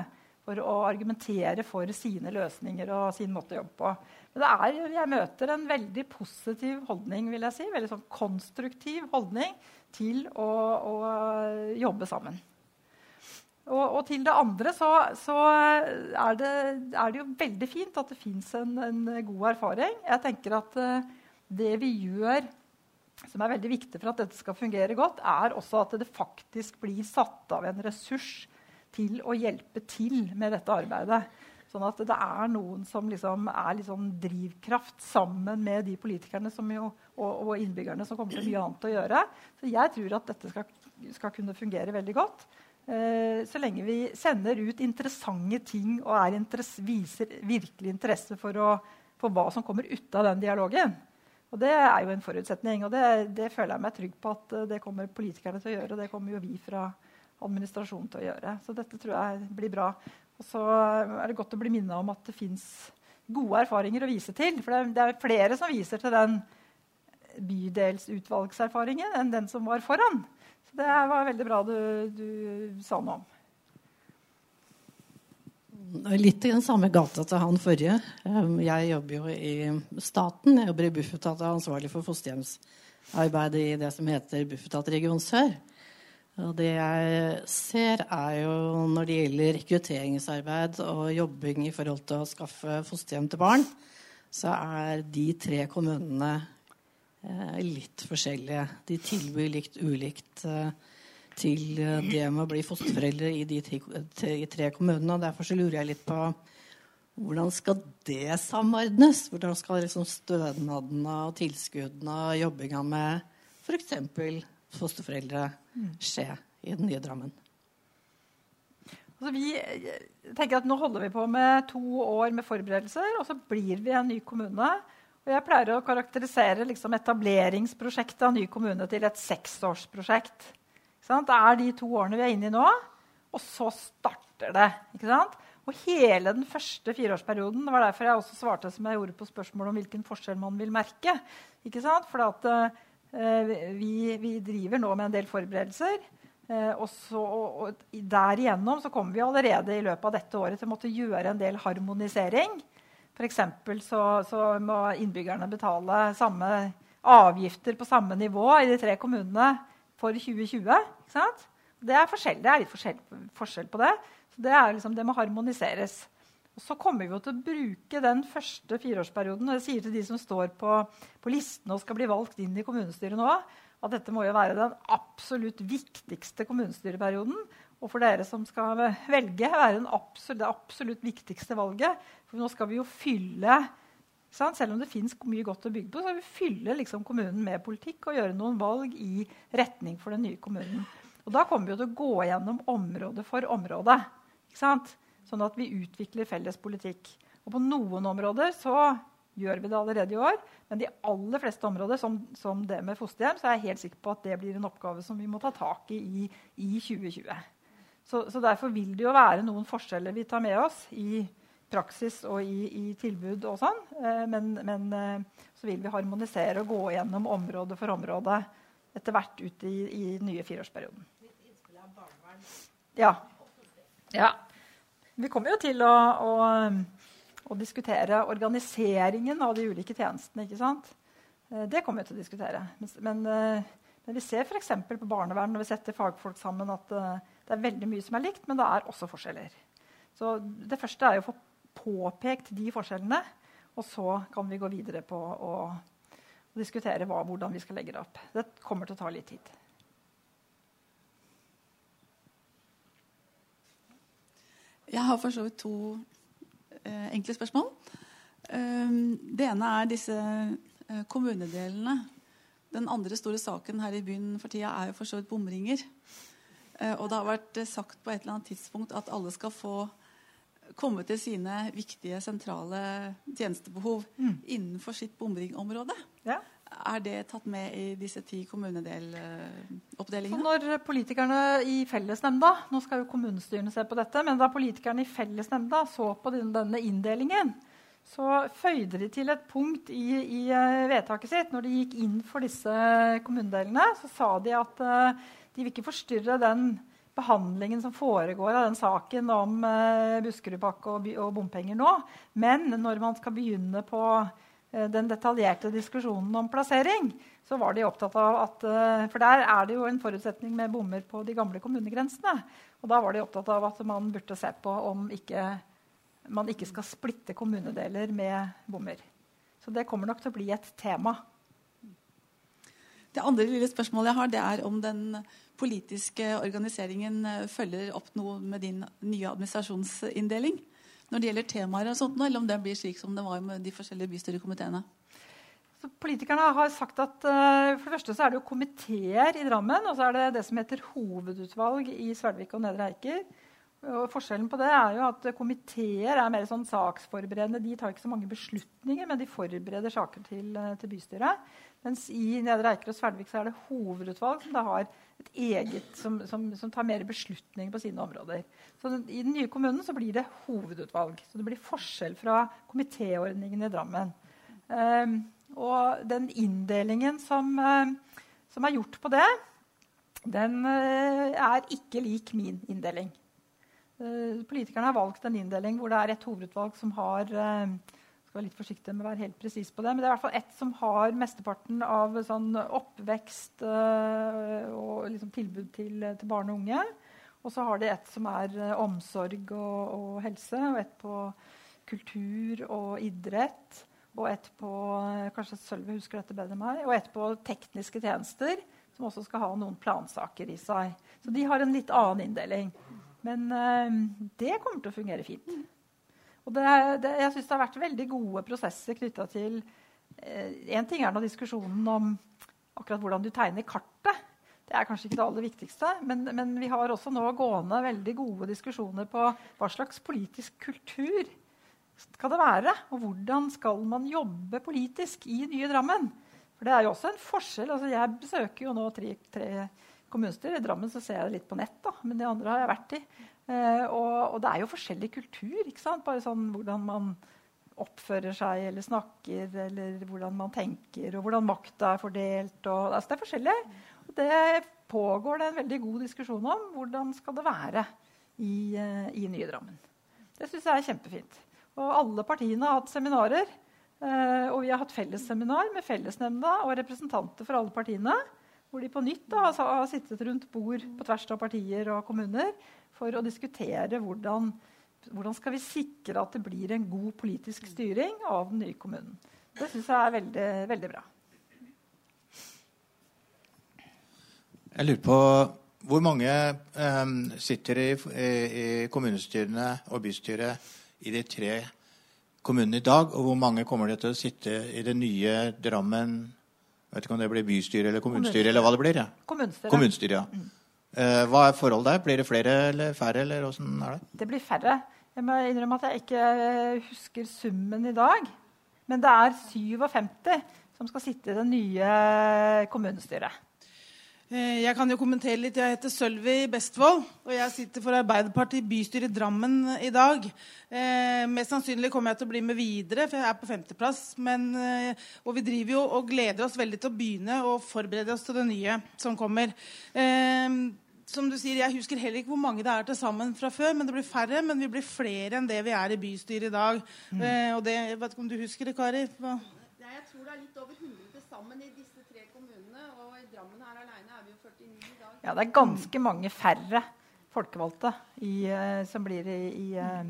For å argumentere for sine løsninger og sin måte å jobbe på. Men det er, jeg møter en veldig positiv holdning, vil jeg si. Veldig sånn konstruktiv holdning til å, å jobbe sammen. Og, og, til det andre så, så er, det, er, det, jo veldig fint at det fins en, en, god erfaring. Jeg tenker at uh, det vi gjør som er veldig viktig for at dette skal fungere godt, er også at det faktisk blir satt av en ressurs til å hjelpe til med dette arbeidet. Sånn at det er noen som liksom er liksom drivkraft sammen med de politikerne jo, og, og, innbyggerne som kommer til mye annet å gjøre. Så jeg tror at dette skal, skal kunne fungere veldig godt. Eh, så lenge vi sender ut interessante ting og interesse, viser virkelig interesse for, å, for, hva som kommer ut av den dialogen. Og Det er jo en forutsetning, og det, det, føler jeg meg trygg på at eh, det kommer politikerne til å gjøre. Og det kommer jo vi fra administrasjonen til å gjøre. Så dette tror jeg blir bra. Og så er det godt å bli minnet om at det fins gode erfaringer å vise til. For det det er flere som viser til den bydelsutvalgserfaringen enn den som var foran. Så det var veldig bra du, du sa noe om. Litt i den samme gata til han forrige. Jeg jobber jo i staten. Jeg jobber i Bufetat og er ansvarlig for fosterhjemsarbeidet i det som heter Bufetat region sør. Og det jeg ser, er jo når det gjelder rekrutteringsarbeid og jobbing i forhold til å skaffe fosterhjem til barn, så er de tre kommunene litt forskjellige. De tilbyr likt ulikt eh, til eh, det med å bli fosterforeldre i de tre kommunene. og Derfor så lurer jeg litt på hvordan skal det samordnes? Hvordan skal liksom stønadene og tilskuddene og jobbinga med f.eks. fosterforeldre skje i den nye Drammen? Altså vi tenker at Nå holder vi på med to år med forberedelser, og så blir vi en ny kommune. Jeg pleier å karakterisere liksom etableringsprosjektet av ny kommune til et seksårsprosjekt. Det er de to årene vi er inne i nå, og så starter det. Og hele den første fireårsperioden det var derfor jeg også svarte som jeg gjorde på spørsmålet om hvilken forskjell man vil merke. For uh, vi, vi, driver nå med en del forberedelser. Uh, og, så, og, og Derigjennom så kommer vi allerede i løpet av dette året til å måtte gjøre en del harmonisering. F.eks. Så, så må innbyggerne betale samme avgifter på samme nivå i de tre kommunene for 2020. ikke sant? Det er, forskjell, det er litt forskjell, forskjell på det. Så det, liksom, det, må harmoniseres. Og så kommer vi til å bruke den første fireårsperioden. og Jeg sier til de som står på, på listen og skal bli valgt inn i kommunestyret nå, at dette må jo være den absolutt viktigste kommunestyreperioden. Og for dere som skal velge, være absolutt, det absolutt viktigste valget. For nå skal vi jo fylle selv om det fins mye godt å bygge på, så skal vi fylle liksom, kommunen med politikk og gjøre noen valg i retning for den nye kommunen. Og Da kommer vi til å gå gjennom område for område. Sånn at vi utvikler felles politikk. Og På noen områder så gjør vi det allerede i år. Men de aller fleste områder, som, som det med fosterhjem, så er jeg helt sikker på at det blir en oppgave som vi må ta tak i i, i 2020. Så, så, Derfor vil det jo være noen forskjeller vi tar med oss i praksis og i, i tilbud og sånn. Eh, men, men eh, så vil vi harmonisere og gå gjennom område for område etter hvert ut i, i den nye fireårsperioden. Ja. ja. Vi kommer jo til å, å, å, diskutere organiseringen av de ulike tjenestene. ikke sant? Eh, det kommer vi til å diskutere. Men, men vi ser f.eks. på barnevern når vi setter fagfolk sammen, at det er veldig mye som er likt, men det er også forskjeller. Så det første er å få påpekt de forskjellene. Og så kan vi gå videre på å, å diskutere hva, hvordan vi skal legge det opp. Det kommer til å ta litt tid. Jeg har for så vidt to eh, enkle spørsmål. Um, det ene er disse eh, kommunedelene. Den andre store saken her i byen for tida er jo for så vidt bomringer. Og det har vært sagt på et eller annet tidspunkt at alle skal få komme til sine viktige, sentrale tjenestebehov mm. innenfor sitt bomringområde. Ja. Er det tatt med i disse ti kommunedeloppdelingene? Når politikerne i fellesnemnda Nå skal jo kommunestyrene se på dette, men da politikerne i fellesnemnda så på denne inndelingen, så føyde de til et punkt i, i, eh, vedtaket sitt. Når de gikk inn for disse kommunedelene, så sa de at uh, de vil ikke forstyrre den behandlingen som foregår av den saken om eh, Buskerudpakke og, og, bompenger nå. Men når man skal begynne på eh, den detaljerte diskusjonen om plassering, så var de opptatt av at eh, For der er det jo en forutsetning med bommer på de gamle kommunegrensene. Og da var de opptatt av at man burde se på om ikke, man ikke skal splitte kommunedeler med bommer. Så det kommer nok til å bli et tema. Det andre lille spørsmålet jeg har, det er om den politiske organiseringen eh, følger opp noe med din nye administrasjonsinndeling når det gjelder temaer og sånt, eller om det blir slik som det var med de forskjellige bystyrekomiteene? Så politikerne har sagt at uh, For det første så er det jo komiteer i Drammen. Og så er det det som heter hovedutvalg i Svelvik og Nedre Eiker. Og forskjellen på det er jo at Komiteer er mer sånn saksforberedende. De tar ikke så mange beslutninger, men de forbereder saker til, eh, til bystyret. Mens i Nedre Eiker og Svelvik er det hovedutvalg som har et eget, som, som, som, tar mer beslutninger på sine områder. Så I den nye kommunen blir det hovedutvalg. Så det blir forskjell fra komitéordningen i Drammen. Um, og den inndelingen som, uh, som, er gjort på det, den uh, er ikke lik min inndeling. Uh, politikerne har valgt en inndeling hvor det er et hovedutvalg som har skal være litt forsiktig med å være helt presis på det, men det er i hvert fall ett som har mesteparten av sånn oppvekst øh, og liksom tilbud til, til, barn og unge. Og så har de et som er øh, omsorg og, og, helse, og et på kultur og idrett. Og et på øh, kanskje Sølve husker dette bedre enn meg, og ett på tekniske tjenester, som også skal ha noen plansaker i seg. Så de har en litt annen inndeling. Men øh, det kommer til å fungere fint. Og det, det, jeg syns det har vært veldig gode prosesser knytta til Én eh, ting er nå diskusjonen om akkurat hvordan du tegner kartet. Det er kanskje ikke det aller viktigste, men, men, vi har også nå gående veldig gode diskusjoner på hva slags politisk kultur skal det være, og hvordan skal man jobbe politisk i nye Drammen. For det er jo også en forskjell. Altså, jeg besøker jo nå tre, tre kommunestyrer. I Drammen så ser jeg det litt på nett, da, men de andre har jeg vært i. Eh, og, og, det er jo forskjellig kultur. ikke sant? Bare sånn hvordan man oppfører seg eller snakker, eller hvordan man tenker, og hvordan makta er fordelt. Og, altså, det er forskjellig. Og det pågår det en veldig god diskusjon om. Hvordan skal det være i, uh, i Nye Drammen? Det syns jeg er kjempefint. Og alle partiene har hatt seminarer. Uh, og vi har hatt fellesseminar med fellesnemnda og representanter for alle partiene. Hvor de på nytt da, har sittet rundt bord på tvers av partier og kommuner for å diskutere hvordan hvordan skal vi sikre at det blir en god politisk styring av den nye kommunen. Det syns jeg er veldig, veldig bra. Jeg lurer på hvor mange um, sitter i, i, i, kommunestyrene og bystyret i de tre kommunene i dag? Og hvor mange kommer det til å sitte i det nye Drammen Jeg vet ikke om det blir bystyre eller kommunestyre, eller hva det blir? Ja. Kommunestyre. Kommunestyre ja. Uh, hva er forholdet der? Blir det flere eller færre? eller er Det Det blir færre. Jeg må innrømme at jeg ikke husker summen i dag. Men det er 57 som skal sitte i det nye kommunestyret. Eh, jeg kan jo kommentere litt. Jeg heter Sølvi Bestvold, og jeg sitter for Arbeiderpartiet bystyre i Drammen i dag. Eh, mest sannsynlig kommer jeg til å bli med videre, for jeg er på femteplass. Men, eh, og vi driver jo og gleder oss veldig til å begynne å forberede oss til det nye som kommer. Eh, som du sier, Jeg husker heller ikke hvor mange det er til sammen fra før. men det blir færre, men vi blir flere enn det vi er i bystyret i dag. Mm. Eh, og det, jeg vet ikke om du husker det, Kari? Hva? Nei, jeg tror det er litt over 100 til sammen i disse tre kommunene. Og i Drammen her alene er vi jo 49 i dag. Ja, det er ganske mange færre folkevalgte i, uh, som blir i, i uh,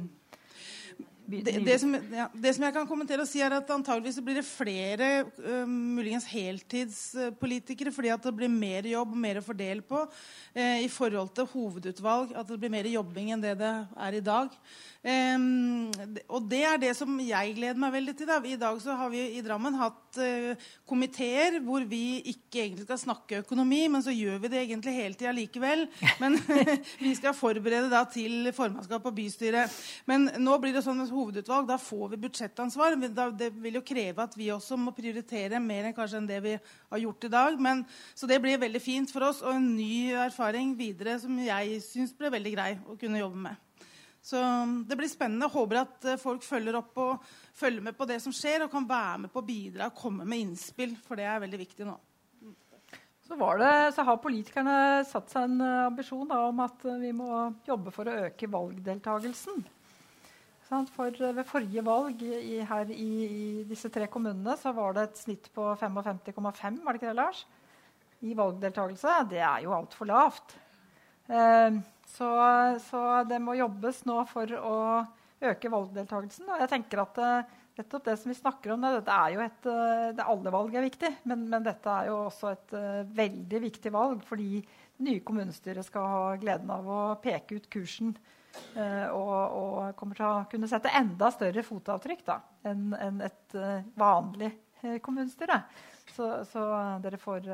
det, det, som, ja, det, som, jeg kan kommentere og si er at antageligvis blir det flere uh, muligens heltidspolitikere fordi at det blir mer jobb og mer å fordele på uh, i forhold til hovedutvalg. At det blir mer jobbing enn det det er i dag. Um, og det er det som jeg gleder meg veldig til. Da. I dag så har vi i Drammen hatt uh, komiteer hvor vi ikke egentlig skal snakke økonomi, men så gjør vi det egentlig hele tida likevel. Men vi skal forberede da til formannskap og bystyre. Men nå blir det sånn at hovedutvalg, da får vi budsjettansvar. Det vil jo kreve at vi også må prioritere mer enn kanskje enn det vi har gjort i dag. Men, så det blir veldig fint for oss og en ny erfaring videre som jeg syns ble veldig grei å kunne jobbe med. Så um, det blir spennende. Håper at uh, folk følger opp og følger med på det som skjer, og kan være med på å bidra og komme med innspill, for det er veldig viktig nå. Så, det, så har politikerne satt seg en uh, ambisjon da, om at uh, vi må jobbe for å øke valgdeltagelsen. For ved forrige valg i, her i, i, disse tre kommunene så var det et snitt på 55,5 var det ikke det, Lars? i valgdeltakelse. Det er jo altfor lavt. Eh, så, så, det må jobbes nå for å øke valgdeltakelsen. Og jeg tenker at uh, nettopp det som vi snakker om, dette er jo et, uh, det Alle valg er viktig, men, men, dette er jo også et veldig viktig valg. Fordi det nye kommunestyret skal ha gleden av å peke ut kursen. Og, og, kommer til å kunne sette enda større fotavtrykk da, enn en et vanlig kommunestyre. Så, så dere får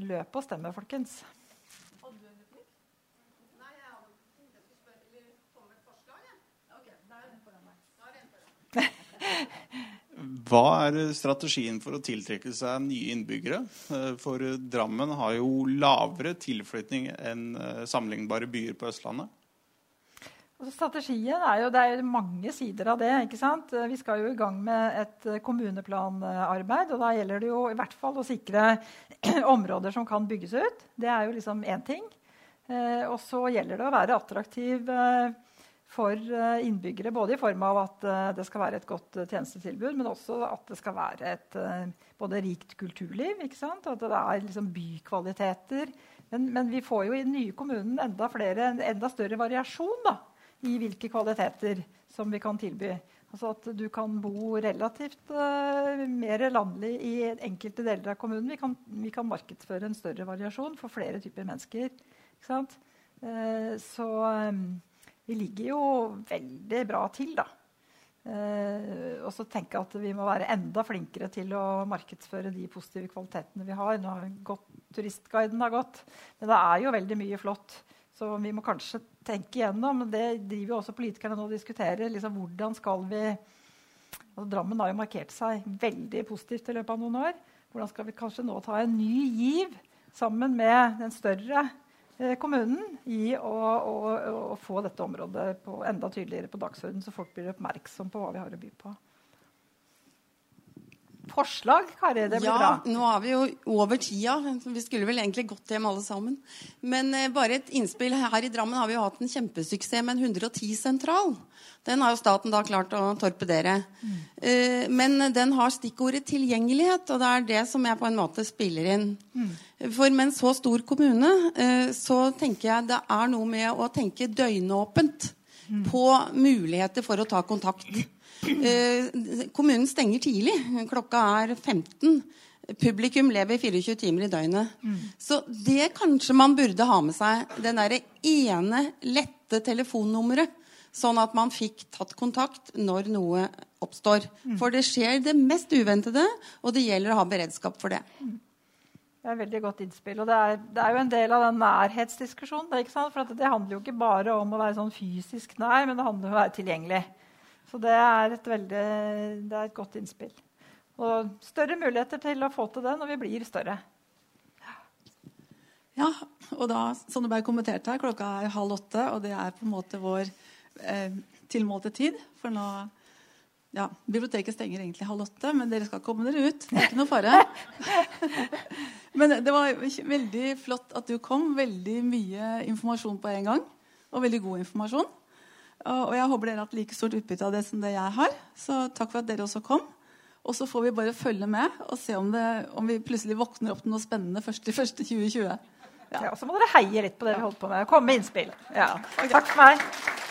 løpe og stemme, folkens. Hva er strategien for å tiltrekke seg nye innbyggere? Eh, for Drammen har jo lavere tilflytning enn eh, sammenlignbare byer på Østlandet. Altså, strategien er jo, Det er mange sider av det. ikke sant? Vi skal jo i gang med et kommuneplanarbeid. og Da gjelder det jo i hvert fall å sikre områder som kan bygges ut. Det er jo liksom én ting. Eh, og så gjelder det å være attraktiv for eh, innbyggere. Både i form av at eh, det skal være et godt eh, tjenestetilbud, men også at det skal være et både rikt kulturliv. ikke sant? At det er liksom bykvaliteter. Men, men, vi får jo i den nye kommunen enda, flere, enda større variasjon da, i hvilke kvaliteter som vi kan tilby. Altså at du kan bo relativt uh, mer landlig i enkelte deler av kommunen. Vi kan, vi kan markedsføre en større variasjon for flere typer mennesker. Uh, så um, vi ligger jo veldig bra til, da. Uh, og så tenker jeg at vi må være enda flinkere til å markedsføre de positive kvalitetene vi har. Nå har gått, Turistguiden har gått, men det er jo veldig mye flott. Så vi må kanskje tenke igjennom Det driver jo også politikerne nå og diskuterer. Liksom, hvordan skal vi altså, Drammen har jo markert seg veldig positivt i løpet av noen år. Hvordan skal vi kanskje nå ta en ny giv sammen med den større eh, kommunen i å, å, å, få dette området på, enda tydeligere på dagsordenen, så folk blir oppmerksom på hva vi har å by på? Forslag, Kari? Det blir ja, bra. nå er vi jo over tida. Vi skulle vel egentlig gått hjem alle sammen. Men eh, bare et innspill. Her i Drammen har vi jo hatt en kjempesuksess med en 110-sentral. Den har jo staten da klart å torpedere. Mm. Eh, men den har stikkordet tilgjengelighet, og det er det som jeg på en måte spiller inn. Mm. For med en så stor kommune eh, så tenker jeg det er noe med å tenke døgnåpent mm. på muligheter for å ta kontakt. Eh, kommunen stenger tidlig. Klokka er 15. Publikum lever 24 timer i døgnet. Mm. Så det kanskje man burde ha med seg. Den derre ene lette telefonnummeret. Sånn at man fikk tatt kontakt når noe oppstår. Mm. For det skjer det mest uventede, og det gjelder å ha beredskap for det. Mm. Det er et veldig godt innspill. Og det er, det er, jo en del av den nærhetsdiskusjonen. Det, For det handler jo ikke bare om å være sånn fysisk nær, men det handler om å være tilgjengelig. Så det er et, veldig, det er et godt innspill. Og større muligheter til å få til det når vi blir større. Ja, og da, som det ble kommentert her, klokka er halv åtte, og det er på en måte vår eh, tilmålte tid. For nå ja, Biblioteket stenger egentlig halv åtte, men dere skal komme dere ut. Det er ikke noe fare. men det var veldig flott at du kom. Veldig mye informasjon på en gang. Og veldig god informasjon. Og jeg håper dere har hatt like stort utbytte av det som det jeg har. Så takk for at dere også kom. Og så får vi bare følge med og se om, det, om vi plutselig våkner opp til noe spennende først i 1.1.2020. Ja. ja, så må dere heie litt på det vi holder på med. Komme med innspill. Ja. Takk for meg.